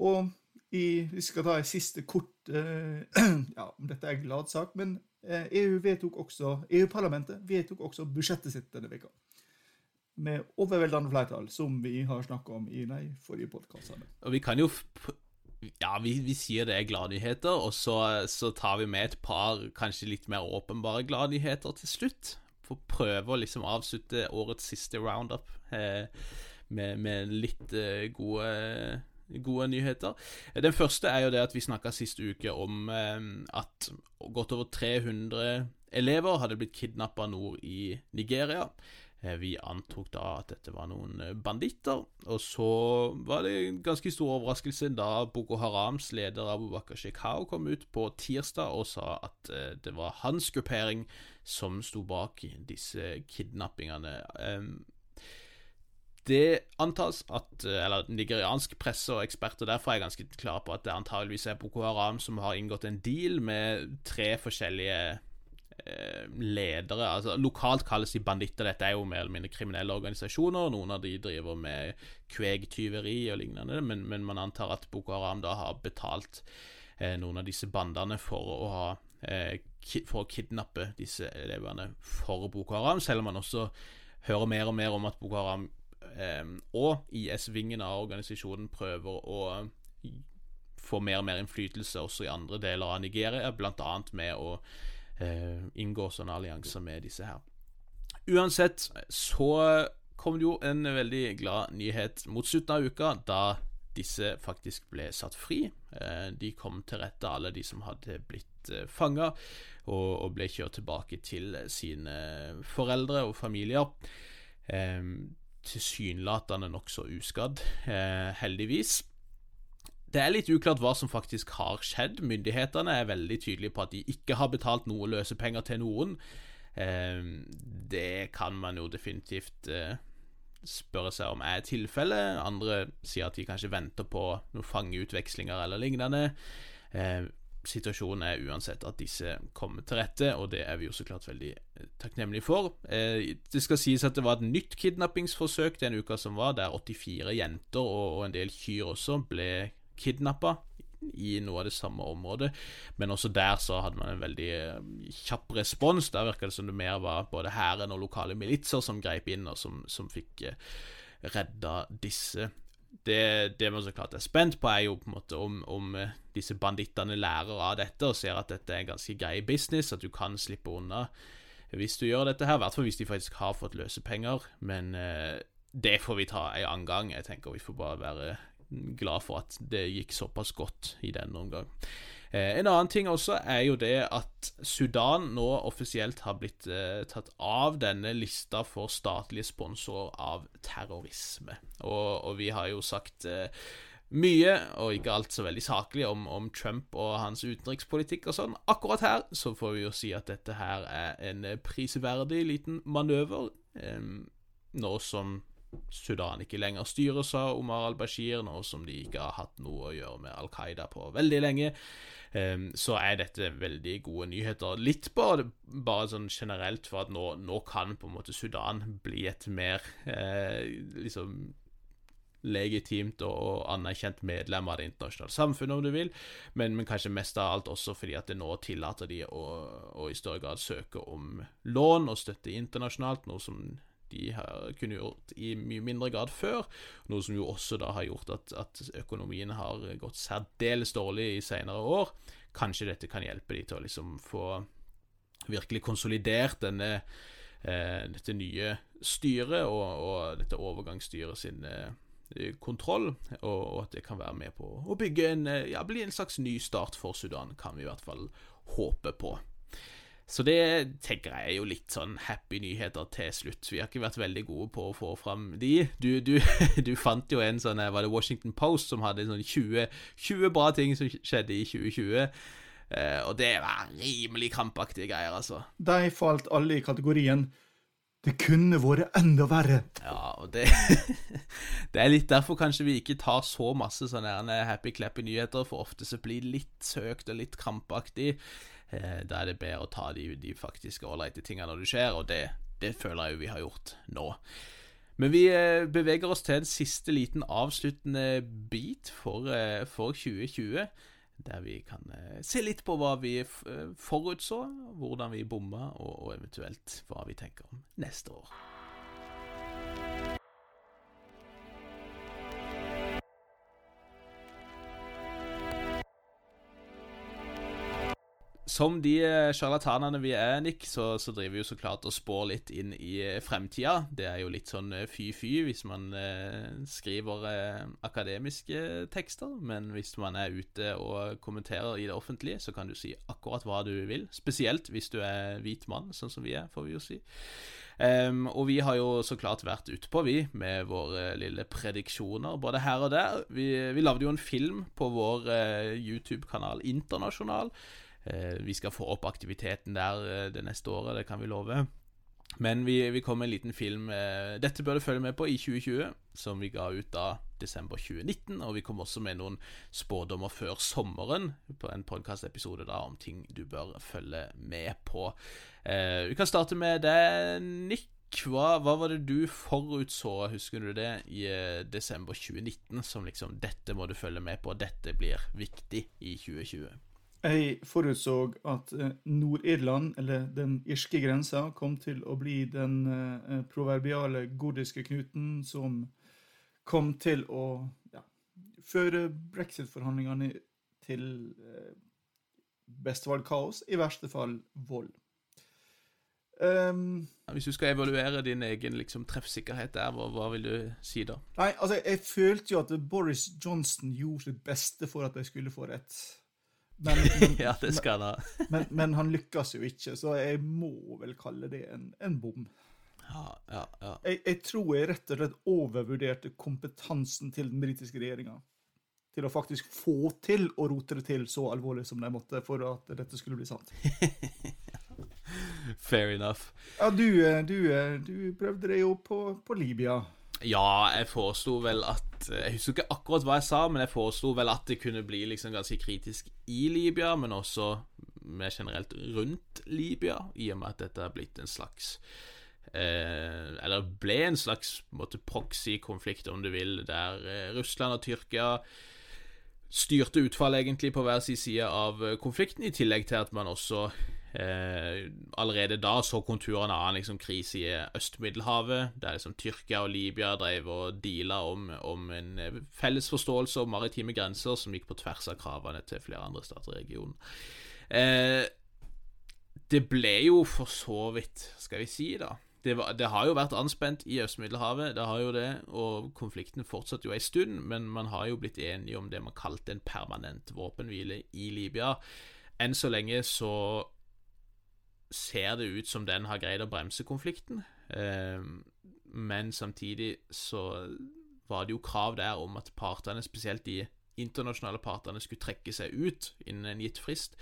og i, vi skal ta en siste kort eh, ja, Dette er en glad sak, men eh, EU vedtok også, EU-parlamentet vedtok også budsjettet sitt denne veka. Med overveldende flertall, som vi har snakka om i de forrige podkastene. Og vi kan jo ja, vi, vi, sier det er gladnyheter, og så, så, tar vi med et par kanskje litt mer åpenbare gladnyheter til slutt. For å prøve å liksom avslutte årets siste roundup eh, med, med litt eh, gode gode nyheter. Den første er jo det at vi snakka sist uke om at godt over 300 elever hadde blitt kidnappa nord i Nigeria. Eh, vi antok da at dette var noen eh, banditter, og så var det en ganske stor overraskelse da Boko Harams leder Abu Bakar Shekau kom ut på tirsdag og sa at eh, det var hans gruppering som sto bak disse kidnappingene. Det antas at Eller nigeriansk presse og eksperter derfor er ganske klare på at det antageligvis er Boko Haram som har inngått en deal med tre forskjellige Eh, ledere altså Lokalt kalles de banditter. Dette er jo mer eller mindre kriminelle organisasjoner. Noen av de driver med kvegtyveri og lignende, men, men, man antar at Boko Haram da har betalt eh, noen av disse bandene for å ha eh, for å kidnappe disse elevene for Boko Haram, selv om man også hører mer og mer om at Boko Haram eh, og IS-vingen av organisasjonen prøver å få mer og mer innflytelse også i andre deler av Nigeria, bl.a. med å eh, inngår sånne allianser med disse her. Uansett så kom det jo en veldig glad nyhet mot slutten av uka, da disse faktisk ble satt fri. Eh, de kom til rette, alle de som hadde blitt eh, fanga, og, ble kjørt tilbake til sine foreldre og familier. Tilsynelatende nokså uskadd, eh, heldigvis. Det er litt uklart hva som faktisk har skjedd. Myndighetene er veldig tydelige på at de ikke har betalt noe løsepenger til noen. Eh, det kan man jo definitivt eh, spørre seg om er tilfellet. Andre sier at de kanskje venter på noen fangeutvekslinger eller lignende. Eh, situasjonen er uansett at disse kommer til rette, og det er vi jo så klart veldig takknemlige for. det skal sies at det var et nytt kidnappingsforsøk den uka som var, der 84 jenter og en del kyr også ble kidnappa i noe av det samme området. Men også der så hadde man en veldig eh, kjapp respons. Der virka det som det mer var både hæren og lokale militser som greip inn, og som, som fikk eh, redda disse. Det, det, man så klart er spent på, er jo på en måte om, om eh, disse bandittene lærer av dette og ser at dette er ganske grei business, at du kan slippe unna hvis du gjør dette her. I hvert fall hvis de faktisk har fått løsepenger. Men eh, det får vi ta en annen gang. Jeg tenker vi får bare være glad for at det gikk såpass godt i denne omgang. Eh, en annen ting også er jo det at Sudan nå offisielt har blitt eh, tatt av denne lista for statlige sponsorer av terrorisme. Og, og vi har jo sagt eh, mye, og ikke alt så veldig saklig, om, om, Trump og hans utenrikspolitikk og sånn. Akkurat her så får vi jo si at dette her er en prisverdig liten manøver, eh, nå som Sudan ikke lenger styres av Omar al-Bashir, nå som de ikke har hatt noe å gjøre med Al Qaida på veldig lenge, um, så er dette veldig gode nyheter. Litt bare, bare sånn generelt for at nå, nå, kan på en måte Sudan bli et mer eh, liksom legitimt og anerkjent medlem av det internasjonale samfunnet, om du vil, men, men, kanskje mest av alt også fordi at det nå tillater de å, å i større grad søke om lån og støtte internasjonalt, noe som de har, kunne gjort i mye mindre grad før. Noe som jo også da har gjort at, at økonomien har gått særdeles dårlig i senere år. Kanskje dette kan hjelpe de til å liksom få virkelig konsolidert denne, eh, dette nye styret og, og dette overgangsstyret sin eh, kontroll, og, og, at det kan være med på å bygge en, eh, ja, bli en slags ny start for Sudan, kan vi i hvert fall håpe på. Så det tenker jeg er jo litt sånn happy nyheter til slutt. Vi har ikke vært veldig gode på å få fram de. Du, du, du fant jo en sånn Var det Washington Post som hadde sånn 20, 20 bra ting som skjedde i 2020? Eh, og det var rimelig krampaktige greier, altså. De falt alle i kategorien det kunne vært enda verre. Ja, og det Det er litt derfor kanskje vi ikke tar så masse sånne happy clappy nyheter, for ofte så blir det litt søkt og litt krampaktig. Eh, da er det bedre å ta de, de faktiske ålreite tingene når det skjer, og det, det føler jeg jo vi har gjort nå. Men vi eh, beveger oss til en siste liten avsluttende bit for, eh, for 2020. Der vi kan se litt på hva vi forutså, hvordan vi bomma, og, og eventuelt hva vi tenker om neste år. Som de eh, sjarlatanene vi er, Nick, så, så, driver vi jo så klart og spår litt inn i eh, fremtida. Det er jo litt sånn fy-fy hvis man eh, skriver eh, akademiske tekster, men hvis man er ute og kommenterer i det offentlige, så kan du si akkurat hva du vil. Spesielt hvis du er hvit mann, sånn som vi er, får vi jo si. Um, og vi har jo så klart vært utpå, vi, med våre lille prediksjoner, både her og der. Vi, vi lagde jo en film på vår eh, YouTube-kanal Internasjonal. Uh, vi skal få opp aktiviteten der uh, det neste året, det kan vi love. Men vi, vi kom med en liten film Dette bør du følge med på i 2020, som vi ga ut da desember 2019. Og vi kom også med noen spådommer før sommeren på en podkastepisode om ting du bør følge med på. Eh, vi kan starte med det, Nick. Hva, hva, var det du forutså, husker du det, i eh, desember 2019, som liksom 'Dette må du følge med på, dette blir viktig i 2020'? Jeg forutså at eh, Nord-Irland, eller den irske grensa, kom til å bli den eh, proverbiale gordiske knuten som kom til å ja, føre brexit-forhandlingene til eh, beste fall kaos, i verste fall vold. Um, Hvis du skal evaluere din egen liksom, treffsikkerhet der, hva, hva, vil du si da? Nei, altså, Jeg følte jo at Boris Johnson gjorde sitt beste for at jeg skulle få rett. Men, men, ja, det skal han ha. men, men, han lykkes jo ikke, så jeg må vel kalle det en, en bom. Ja, ja, ja. Jeg, jeg, tror jeg rett og slett overvurderte kompetansen til den britiske regjeringa. Til å faktisk få til å rote det til så alvorlig som de måtte for at dette skulle bli sant. Fair enough. Ja, du, eh, du, eh, du prøvde deg jo på, på Libya. Ja, jeg foreslo vel at eh, Jeg husker ikke akkurat hva jeg sa, men jeg foreslo vel at det kunne bli liksom ganske kritisk i Libya, men også mer generelt rundt Libya, i og med at dette er blitt en slags eh, Eller ble en slags proxy-konflikt, om du vil, der eh, Russland og Tyrkia styrte utfallet egentlig på hver sin side av konflikten, i tillegg til at man også Eh, allerede da så konturene av en liksom, krise i Øst-Middelhavet, der liksom Tyrkia og Libya drev og deala om, om, en eh, felles forståelse om maritime grenser som gikk på tvers av kravene til flere andre stater i regionen. Eh, det ble jo for så vidt, skal vi si, da det, var, det, har jo vært anspent i Øst-Middelhavet, det har jo det, og konflikten fortsatte jo ei stund, men man har jo blitt enige om det man kalte en permanent våpenhvile i Libya. Enn så lenge så ser det ut som den har greid å bremse konflikten. Eh, men samtidig så var det jo krav der om at partene, spesielt de internasjonale partene, skulle trekke seg ut innen en gitt frist.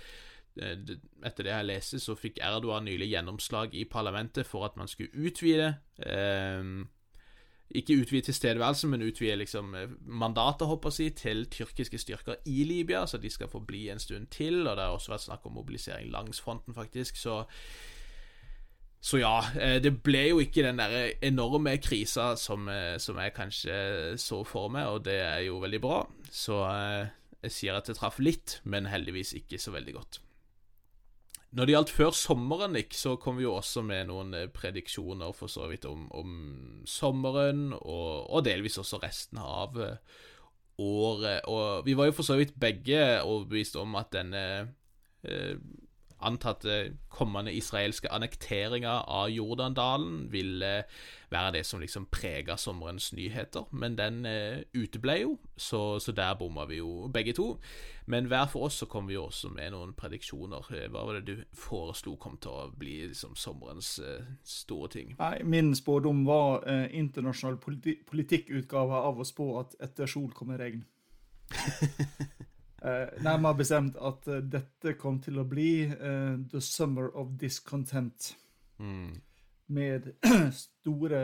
Eh, etter det jeg leste, så fikk Erdogan nylig gjennomslag i parlamentet for at man skulle utvide eh, ikke utvide tilstedeværelsen, men utvide liksom eh, mandatet, håper jeg, til tyrkiske styrker i Libya, så de skal få bli en stund til. Og det har også vært snakk om mobilisering langs fronten, faktisk. Så, så ja, eh, det ble jo ikke den der enorme krisa som, eh, som jeg kanskje så for meg, og det er jo veldig bra. Så jeg sier at det traff litt, men heldigvis ikke så veldig godt. Når det gjaldt før sommeren, Nick, så kom vi jo også med noen eh, prediksjoner for så vidt om, om sommeren, og, og, delvis også resten av eh, året. Og vi var jo for så vidt begge overbevist om at denne eh, antatte kommende israelske annekteringa av Jordandalen ville være det som liksom prega sommerens nyheter. Men den eh, uteble jo, så, så der bomma vi jo begge to. Men hver for oss så kom vi jo også med noen prediksjoner. Eh, hva var det du foreslo kom til å bli liksom sommerens eh, store ting? Nei, Min spådom var eh, internasjonal politi politikkutgave av å spå at etter sol kommer regn. Uh, nærmere bestemt at uh, dette kom til å bli uh, The Summer of Discontent. Mm. Med store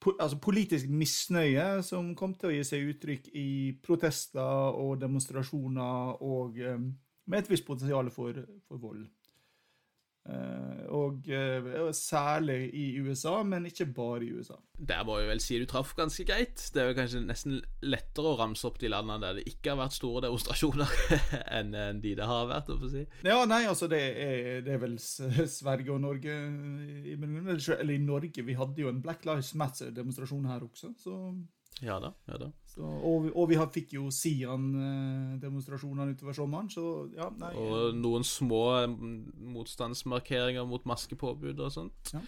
po altså politisk misnøye som kom til å gi seg uttrykk i protester og demonstrasjoner, og um, med et visst potensial for, for vold. Eh, og uh, særlig i USA, men ikke bare i USA. Der må vi vel si du traff ganske greit. Det er jo kanskje nesten lettere å ramse opp de landene der det ikke har vært store demonstrasjoner, enn de det har vært. å si. Ja, nei, altså det er, det er vel Sverige og Norge Eller i Norge. Vi hadde jo en Black Lives Matter-demonstrasjon her også, så Ja da. ja da. Så, og, vi- og vi fikk jo Sian-demonstrasjonene utover sommeren, så ja, nei Og noen små mm, motstandsmarkeringer mot maskepåbud og sånt. Ja.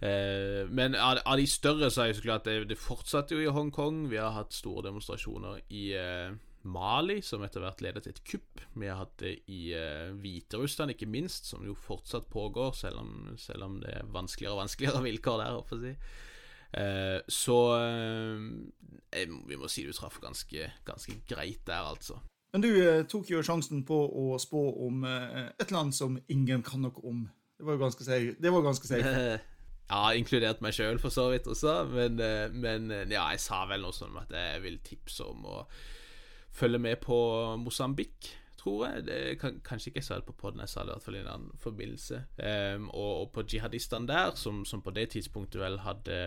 Eh, men av, av de større så er jo så klart det, det fortsatte jo i Hongkong. Vi har hatt store demonstrasjoner i eh, Mali, som etter hvert ledet til et kupp. Vi har hatt det i eh, Hviterussland, ikke minst, som jo fortsatt pågår, selv om, selv om det er vanskeligere og vanskeligere vilkår der, håper jeg. Eh, så eh, vi må si du traff ganske, ganske greit der, altså. Men du eh, tok jo sjansen på å spå om eh, et land som ingen kan noe om. Det var jo ganske safe. Det var ganske safe. Ja, inkludert meg sjøl, for så vidt også. Men, eh, men eh, ja, jeg sa vel noe sånn om at jeg vil tipse om å følge med på Mosambik, tror jeg. Det kan, kanskje ikke jeg sa det på poden, jeg sa det i hvert fall i en annen forbindelse. Um, og, og på jihadistene der, som, som på det tidspunktet vel hadde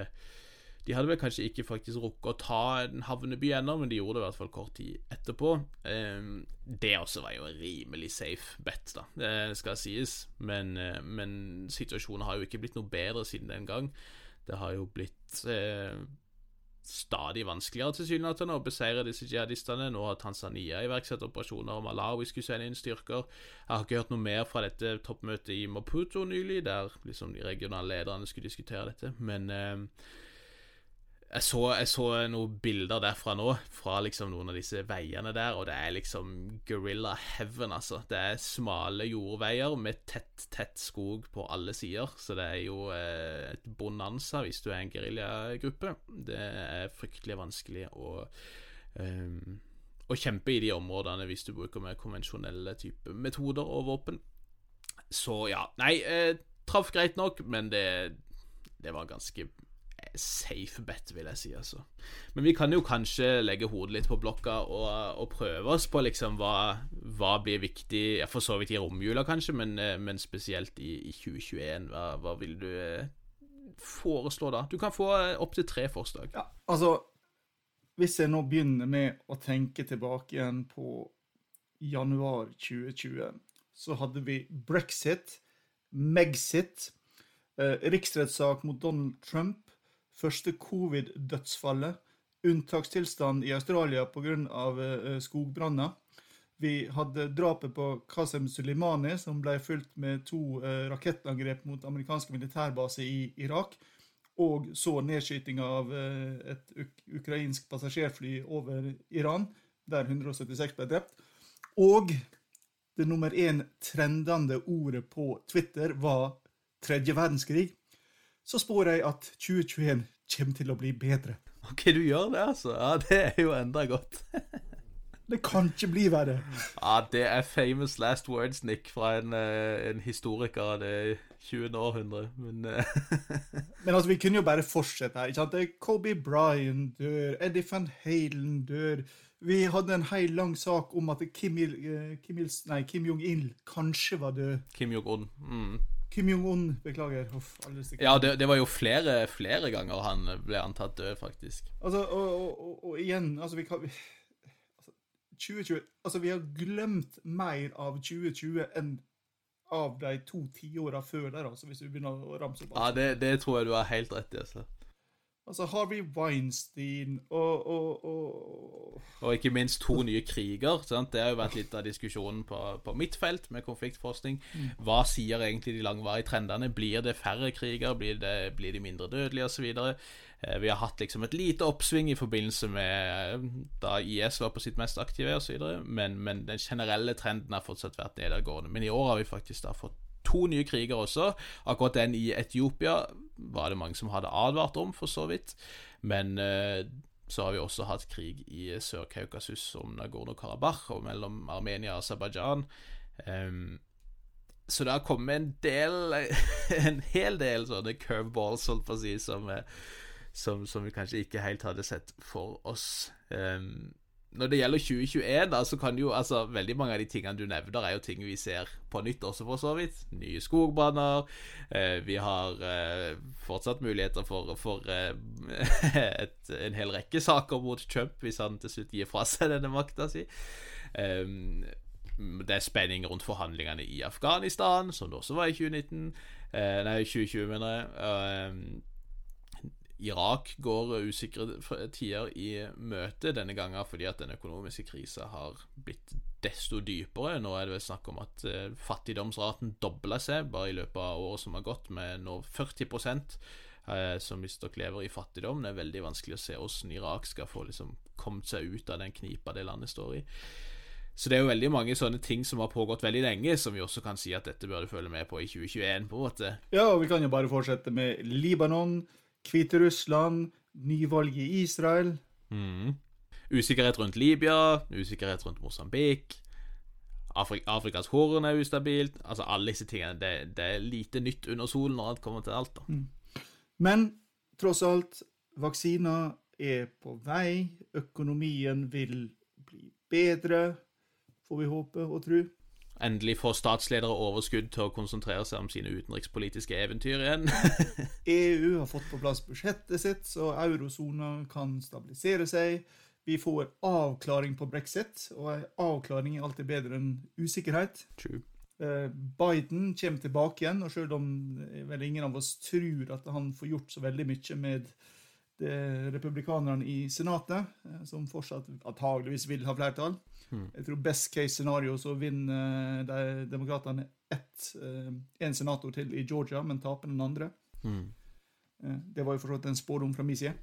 De hadde vel kanskje ikke faktisk rukket å ta en havneby ennå, men de gjorde det i hvert fall kort tid etterpå. Um, det også var jo en rimelig safe bet, da, det skal sies. Men, eh, men situasjonen har jo ikke blitt noe bedre siden den gang. Det har jo blitt eh, stadig vanskeligere tilsynelatende å beseire disse jihadistene. Nå har Tanzania iverksatt operasjoner, og Malawi skulle sende inn styrker. Jeg har ikke hørt noe mer fra dette toppmøtet i Maputo nylig, der liksom de regionale lederne skulle diskutere dette. Men eh, jeg, så, jeg så noen bilder derfra nå, fra liksom noen av disse veiene der, og det er liksom gorilla heaven, altså. Det er smale jordveier med tett, tett skog på alle sider, så det er jo eh, et bonanza hvis du er en geriljagruppe. Det er fryktelig vanskelig å um, å kjempe i de områdene hvis du bruker mer konvensjonelle type metoder og våpen. Så ja, nei, eh, traff greit nok, men det, det var ganske safe bet, vil jeg si, altså. Men vi kan jo kanskje legge hodet litt på blokka og, og prøve oss på liksom hva, hva blir viktig ja, For så vidt i romjula, kanskje, men, eh, men spesielt i, i 2021. Hva, hva vil du eh, foreslå da? Du kan få eh, opptil tre forslag. Ja, altså Hvis jeg nå begynner med å tenke tilbake igjen på januar 2020, så hadde vi brexit, Megxit, eh, riksrettssak mot Donald Trump, første covid-dødsfallet, unntakstilstand i Australia pga. Eh, skogbranner. Vi hadde drapet på Qasem Soleimani, som ble fulgt med to eh, rakettangrep mot amerikanske militærbaser i Irak. Og så nedskytinga av eh, et uk ukrainsk passasjerfly over Iran, der 176 ble drept. Og det nummer én trendende ordet på Twitter var tredje verdenskrig. Så spår jeg at 2021 kommer til å bli bedre. Ok, du gjør det, altså? Ja, det er jo enda godt. Det kan ikke bli verre. Ja, det er famous last words, Nick, fra en, eh, en historiker av det 20. århundre. Men eh, Men altså, vi kunne jo bare fortsette her. ikke sant? Kobe Bryant dør, Eddie van Halen dør. Vi hadde en hel lang sak om at Kim, Il, eh, Kim, Il, nei, Kim Jong-il kanskje var død. Kim Jong-un mm. Kim Jong-un, beklager. Uff. Ja, det, det var jo flere, flere ganger han ble antatt død, faktisk. Altså, og, og, og, igjen, altså vi kan vi, altså, 2020 Altså, vi har glemt mer av 2020 enn av de to tiåra før der, altså, hvis vi begynner å ramse opp. Ja, det, det tror jeg du har helt rett i. altså. Altså, Harvey Weinstein og, og, og Og ikke minst to nye kriger. sant? Det har jo vært litt av diskusjonen på, på mitt felt med konfliktforskning. Hva sier egentlig de langvarige trendene? Blir det færre kriger? Blir, det, blir de mindre dødelige, osv.? Eh, Vi har hatt liksom et lite oppsving i forbindelse med da IS var på sitt mest aktive, osv., men, men den generelle trenden har fortsatt vært nedadgående. Men i år har vi faktisk da fått to nye kriger også. Akkurat den i Etiopia var det mange som hadde advart om, for så vidt. Men eh, så har vi også hatt krig i Sør-Kaukasus om Nagorno-Karabakh og mellom Armenia og Aserbajdsjan. Um, så det har kommet en del En hel del sånne curveballs, holdt på å si, som, eh, som, som vi kanskje ikke helt hadde sett for oss. Em, når det gjelder 2021, da, så kan jo altså Veldig mange av de tingene du nevner, er jo ting vi ser på nytt også, for så vidt. Nye skogbranner. Eh, vi har eh, fortsatt muligheter for, for eh, et, en hel rekke saker mot Trump, hvis han til slutt gir fra seg denne makta si. Um, det er spenning rundt forhandlingene i Afghanistan, som det også var i 2019. Eh, nei, 2020, mener jeg. Irak går usikre tider i møte denne gangen fordi at den økonomiske krisa har blitt desto dypere. Nå er det vel snakk om at eh, fattigdomsraten dobler seg bare i løpet av året som har gått, med nå 40 eh, som visstnok lever i fattigdom. Det er veldig vanskelig å se hvordan Irak skal få liksom kommet seg ut av den knipa det landet står i. Så det er jo veldig mange sånne ting som har pågått veldig lenge, som vi også kan si at dette bør du følge med på i 2021, på en måte. Ja, og vi kan jo bare fortsette med Libanon, Hviterussland, nyvalg i Israel. Mm. Usikkerhet rundt Libya, usikkerhet rundt Mosambik. Afrik Afrikas Horn er ustabilt. Altså Alle disse tingene. Det, det, er lite nytt under solen når alt kommer til alt. da. Mm. Men tross alt, vaksiner er på vei. Økonomien vil bli bedre får vi håpe og tro. Endelig får statsledere overskudd til å konsentrere seg om sine utenrikspolitiske eventyr igjen. EU har fått på plass budsjettet sitt, så eurosona kan stabilisere seg. Vi får avklaring på brexit, og avklaring er alltid bedre enn usikkerhet. True. Eh, Biden kommer tilbake igjen, og selv om vel ingen av oss tror at han får gjort så veldig mye med republikanerne i Senatet, eh, som fortsatt antageligvis vil ha flertall, Mm. Jeg tror best case scenario så vinner de demokratene én eh, senator til i Georgia, men taper den andre. Mm. Eh, det var jo for så vidt en spådom fra min side.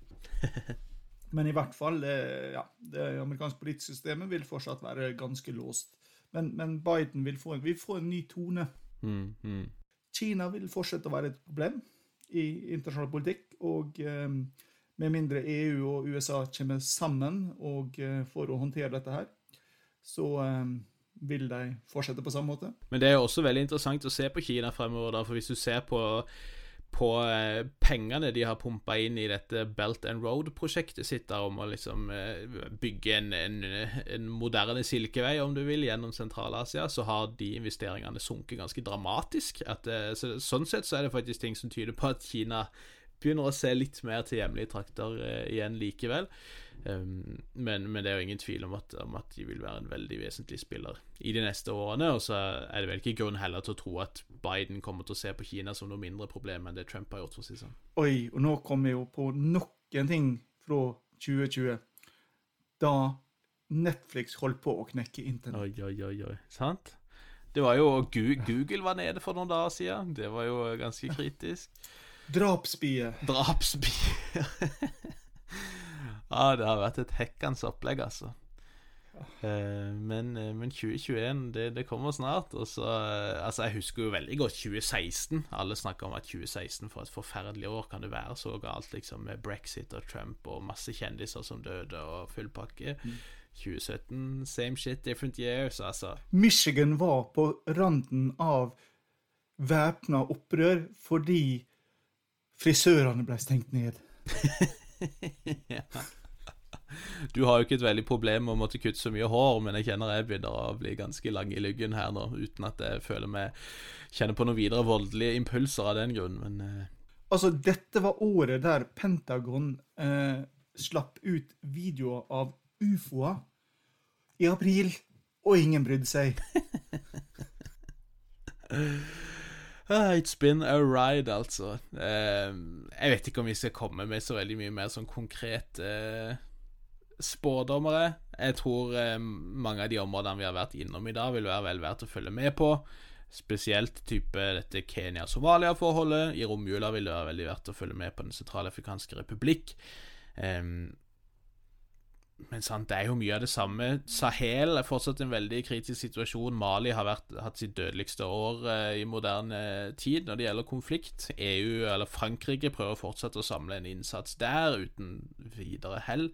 Men i hvert fall, eh, ja, det amerikanske politiske systemet vil fortsatt være ganske låst. Men, men Biden vil få, vil få, en ny tone. Mm, mm. Kina vil fortsette å være et problem i internasjonal politikk. Og eh, med mindre EU og USA kommer sammen og, eh, for å håndtere dette her, så um, vil de fortsette på samme måte. Men det er jo også veldig interessant å se på Kina fremover, da, for hvis du ser på, på eh, pengene de har pumpa inn i dette Belt and Road-prosjektet sitt, der om å liksom eh, bygge en, en, en, moderne silkevei, om du vil, gjennom Sentral-Asia, så har de investeringene sunket ganske dramatisk. At, eh, så, sånn sett så er det faktisk ting som tyder på at Kina begynner å se litt mer til hjemlige trakter eh, igjen likevel. Um, men, men, det er jo ingen tvil om at, om at, de vil være en veldig vesentlig spiller i de neste årene. Og så er det vel ikke grunn heller til å tro at Biden kommer til å se på Kina som noe mindre problem enn det Trump har gjort. for å si sånn. Oi, og nå kommer vi jo på noen ting fra 2020. Da Netflix holdt på å knekke internett. Oi, oi, oi, oi. Sant? Det var jo Google var nede for noen dager siden. Det var jo ganske kritisk. Drapsbie. Drapsbie. Ja, det har vært et hekkende opplegg, altså. Uh, men, uh, men, 2021, det, det, kommer snart. Og så uh, Altså, jeg husker jo veldig godt 2016. Alle snakker om at 2016 for et forferdelig år kan det være så galt, liksom, med brexit og Trump og masse kjendiser som døde og full pakke. Mm. 2017, same shit, different years, altså. Michigan var på randen av væpna opprør fordi frisørene ble stengt ned. ja. Du har jo ikke et veldig problem med å måtte kutte så mye hår, men jeg kjenner jeg begynner å bli ganske lang i lyggen her nå, uten at jeg føler meg kjenner på noen videre voldelige impulser av den grunn, men eh. Altså, dette var året der Pentagon eh, slapp ut videoer av ufoer i april, og ingen brydde seg. It's been a ride, altså. Eh, jeg vet ikke om vi skal komme med så veldig mye mer sånn konkret uh, spådommere. Jeg tror eh, mange av de områdene vi har vært innom i dag, vil være vel verdt å følge med på. Spesielt type dette Kenya-Somalia-forholdet. I romjula vil det være veldig verdt å følge med på Den sentralafrikanske republikk. Um, men sant, det er jo mye av det samme. Sahel er fortsatt en veldig kritisk situasjon. Mali har vært, hatt sitt dødeligste år uh, i moderne tid når det gjelder konflikt. EU, eller Frankrike, prøver fortsatt å samle en innsats der uten videre hell.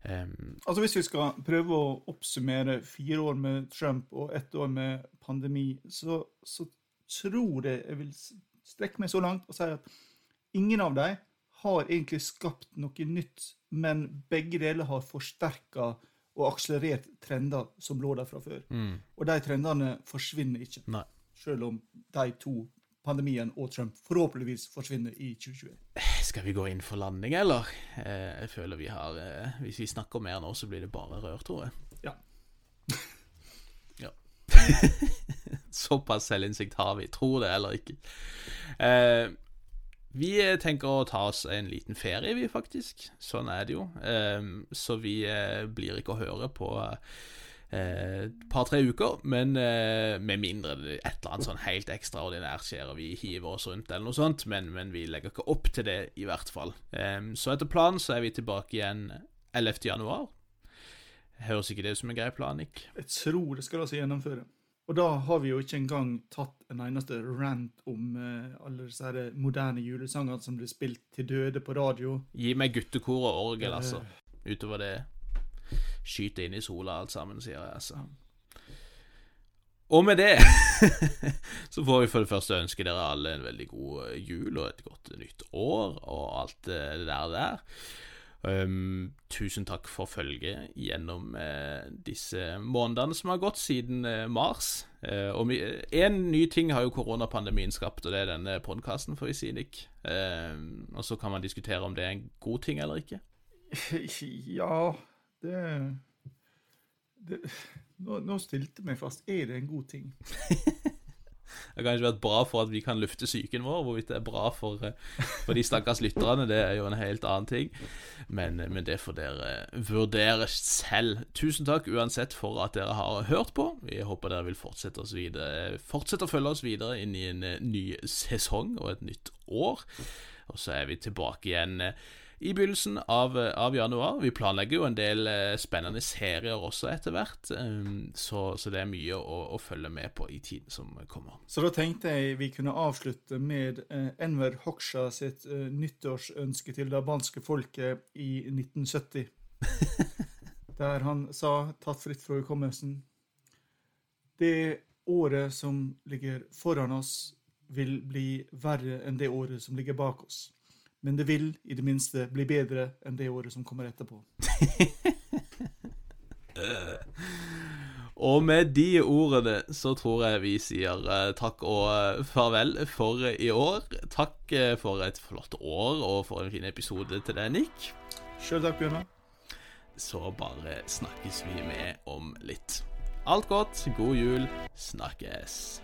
Um, altså Hvis vi skal prøve å oppsummere fire år med Trump og ett år med pandemi, så, så tror jeg jeg vil strekke meg så langt og si at ingen av dem har egentlig skapt noe nytt, men begge deler har forsterka og akselerert trender som lå der fra før. Mm. Og de trendene forsvinner ikke, Nei. selv om de to pandemien og Trump forhåpentligvis forsvinner i 2021. Skal vi gå inn for landing, eller? Eh, jeg føler vi har eh, Hvis vi snakker mer nå, så blir det bare rør, tror jeg. Ja. ja. Såpass selvinnsikt har vi. Tror det eller ikke. Eh, Vi tenker å ta oss en liten ferie, vi, faktisk. Sånn er det jo. Så vi blir ikke å høre på et uh, par-tre uker, men uh, med mindre det et eller annet sånn helt ekstraordinært skjer og vi hiver oss rundt eller noe sånt, men, men vi legger ikke opp til det, i hvert fall. Så etter planen så er vi tilbake igjen 11. januar. Høres ikke det ut som en grei plan, Nick? Jeg tror det skal la seg gjennomføre. Og da har vi jo ikke engang tatt en eneste rant om uh, alle disse her moderne julesangene som blir spilt til døde på radio. Gi meg guttekor og orgel, altså. Utover det skyte inn i sola alt sammen, sier jeg, altså. Og med det så får vi for det første ønske dere alle en veldig god jul og et godt nytt år og alt det der der. Um, tusen takk for følget gjennom uh, disse månedene som har gått siden uh, mars. Uh, og én ny ting har jo koronapandemien skapt, og det er denne podkasten, får vi si, Nick. og så kan man diskutere om det er en god ting eller ikke. Ja, det, det nå, nå stilte meg fast. Er det en god ting? Det har kanskje vært bra for at vi kan lufte psyken vår. Hvorvidt det er bra for, eh, for de stakkars lytterne, det er jo en helt annen ting. Men, men, det får dere vurdere selv. Tusen takk uansett for at dere har hørt på. Vi håper dere vil fortsette, fortsette å følge oss videre inn i en eh, ny sesong og et nytt år. Og så er vi tilbake igjen eh, i begynnelsen av, av, januar. Vi planlegger jo en del eh, spennende serier også etter hvert, um, så, så, det er mye å, å, følge med på i tiden som kommer. Så da tenkte jeg vi kunne avslutte med eh, Enver Hoxha sitt eh, nyttårsønske til det albanske folket i 1970. der han sa, tatt fritt fra hukommelsen Det året som ligger foran oss, vil bli verre enn det året som ligger bak oss men det vil i det minste bli bedre enn det året som kommer etterpå. og med de ordene så tror jeg vi sier uh, takk og uh, farvel for i år. Takk for et flott år og for en fin episode til deg, Nick. Sjøl takk, Bjørnar. Så bare snakkes vi med om litt. Alt godt, god jul, snakkes.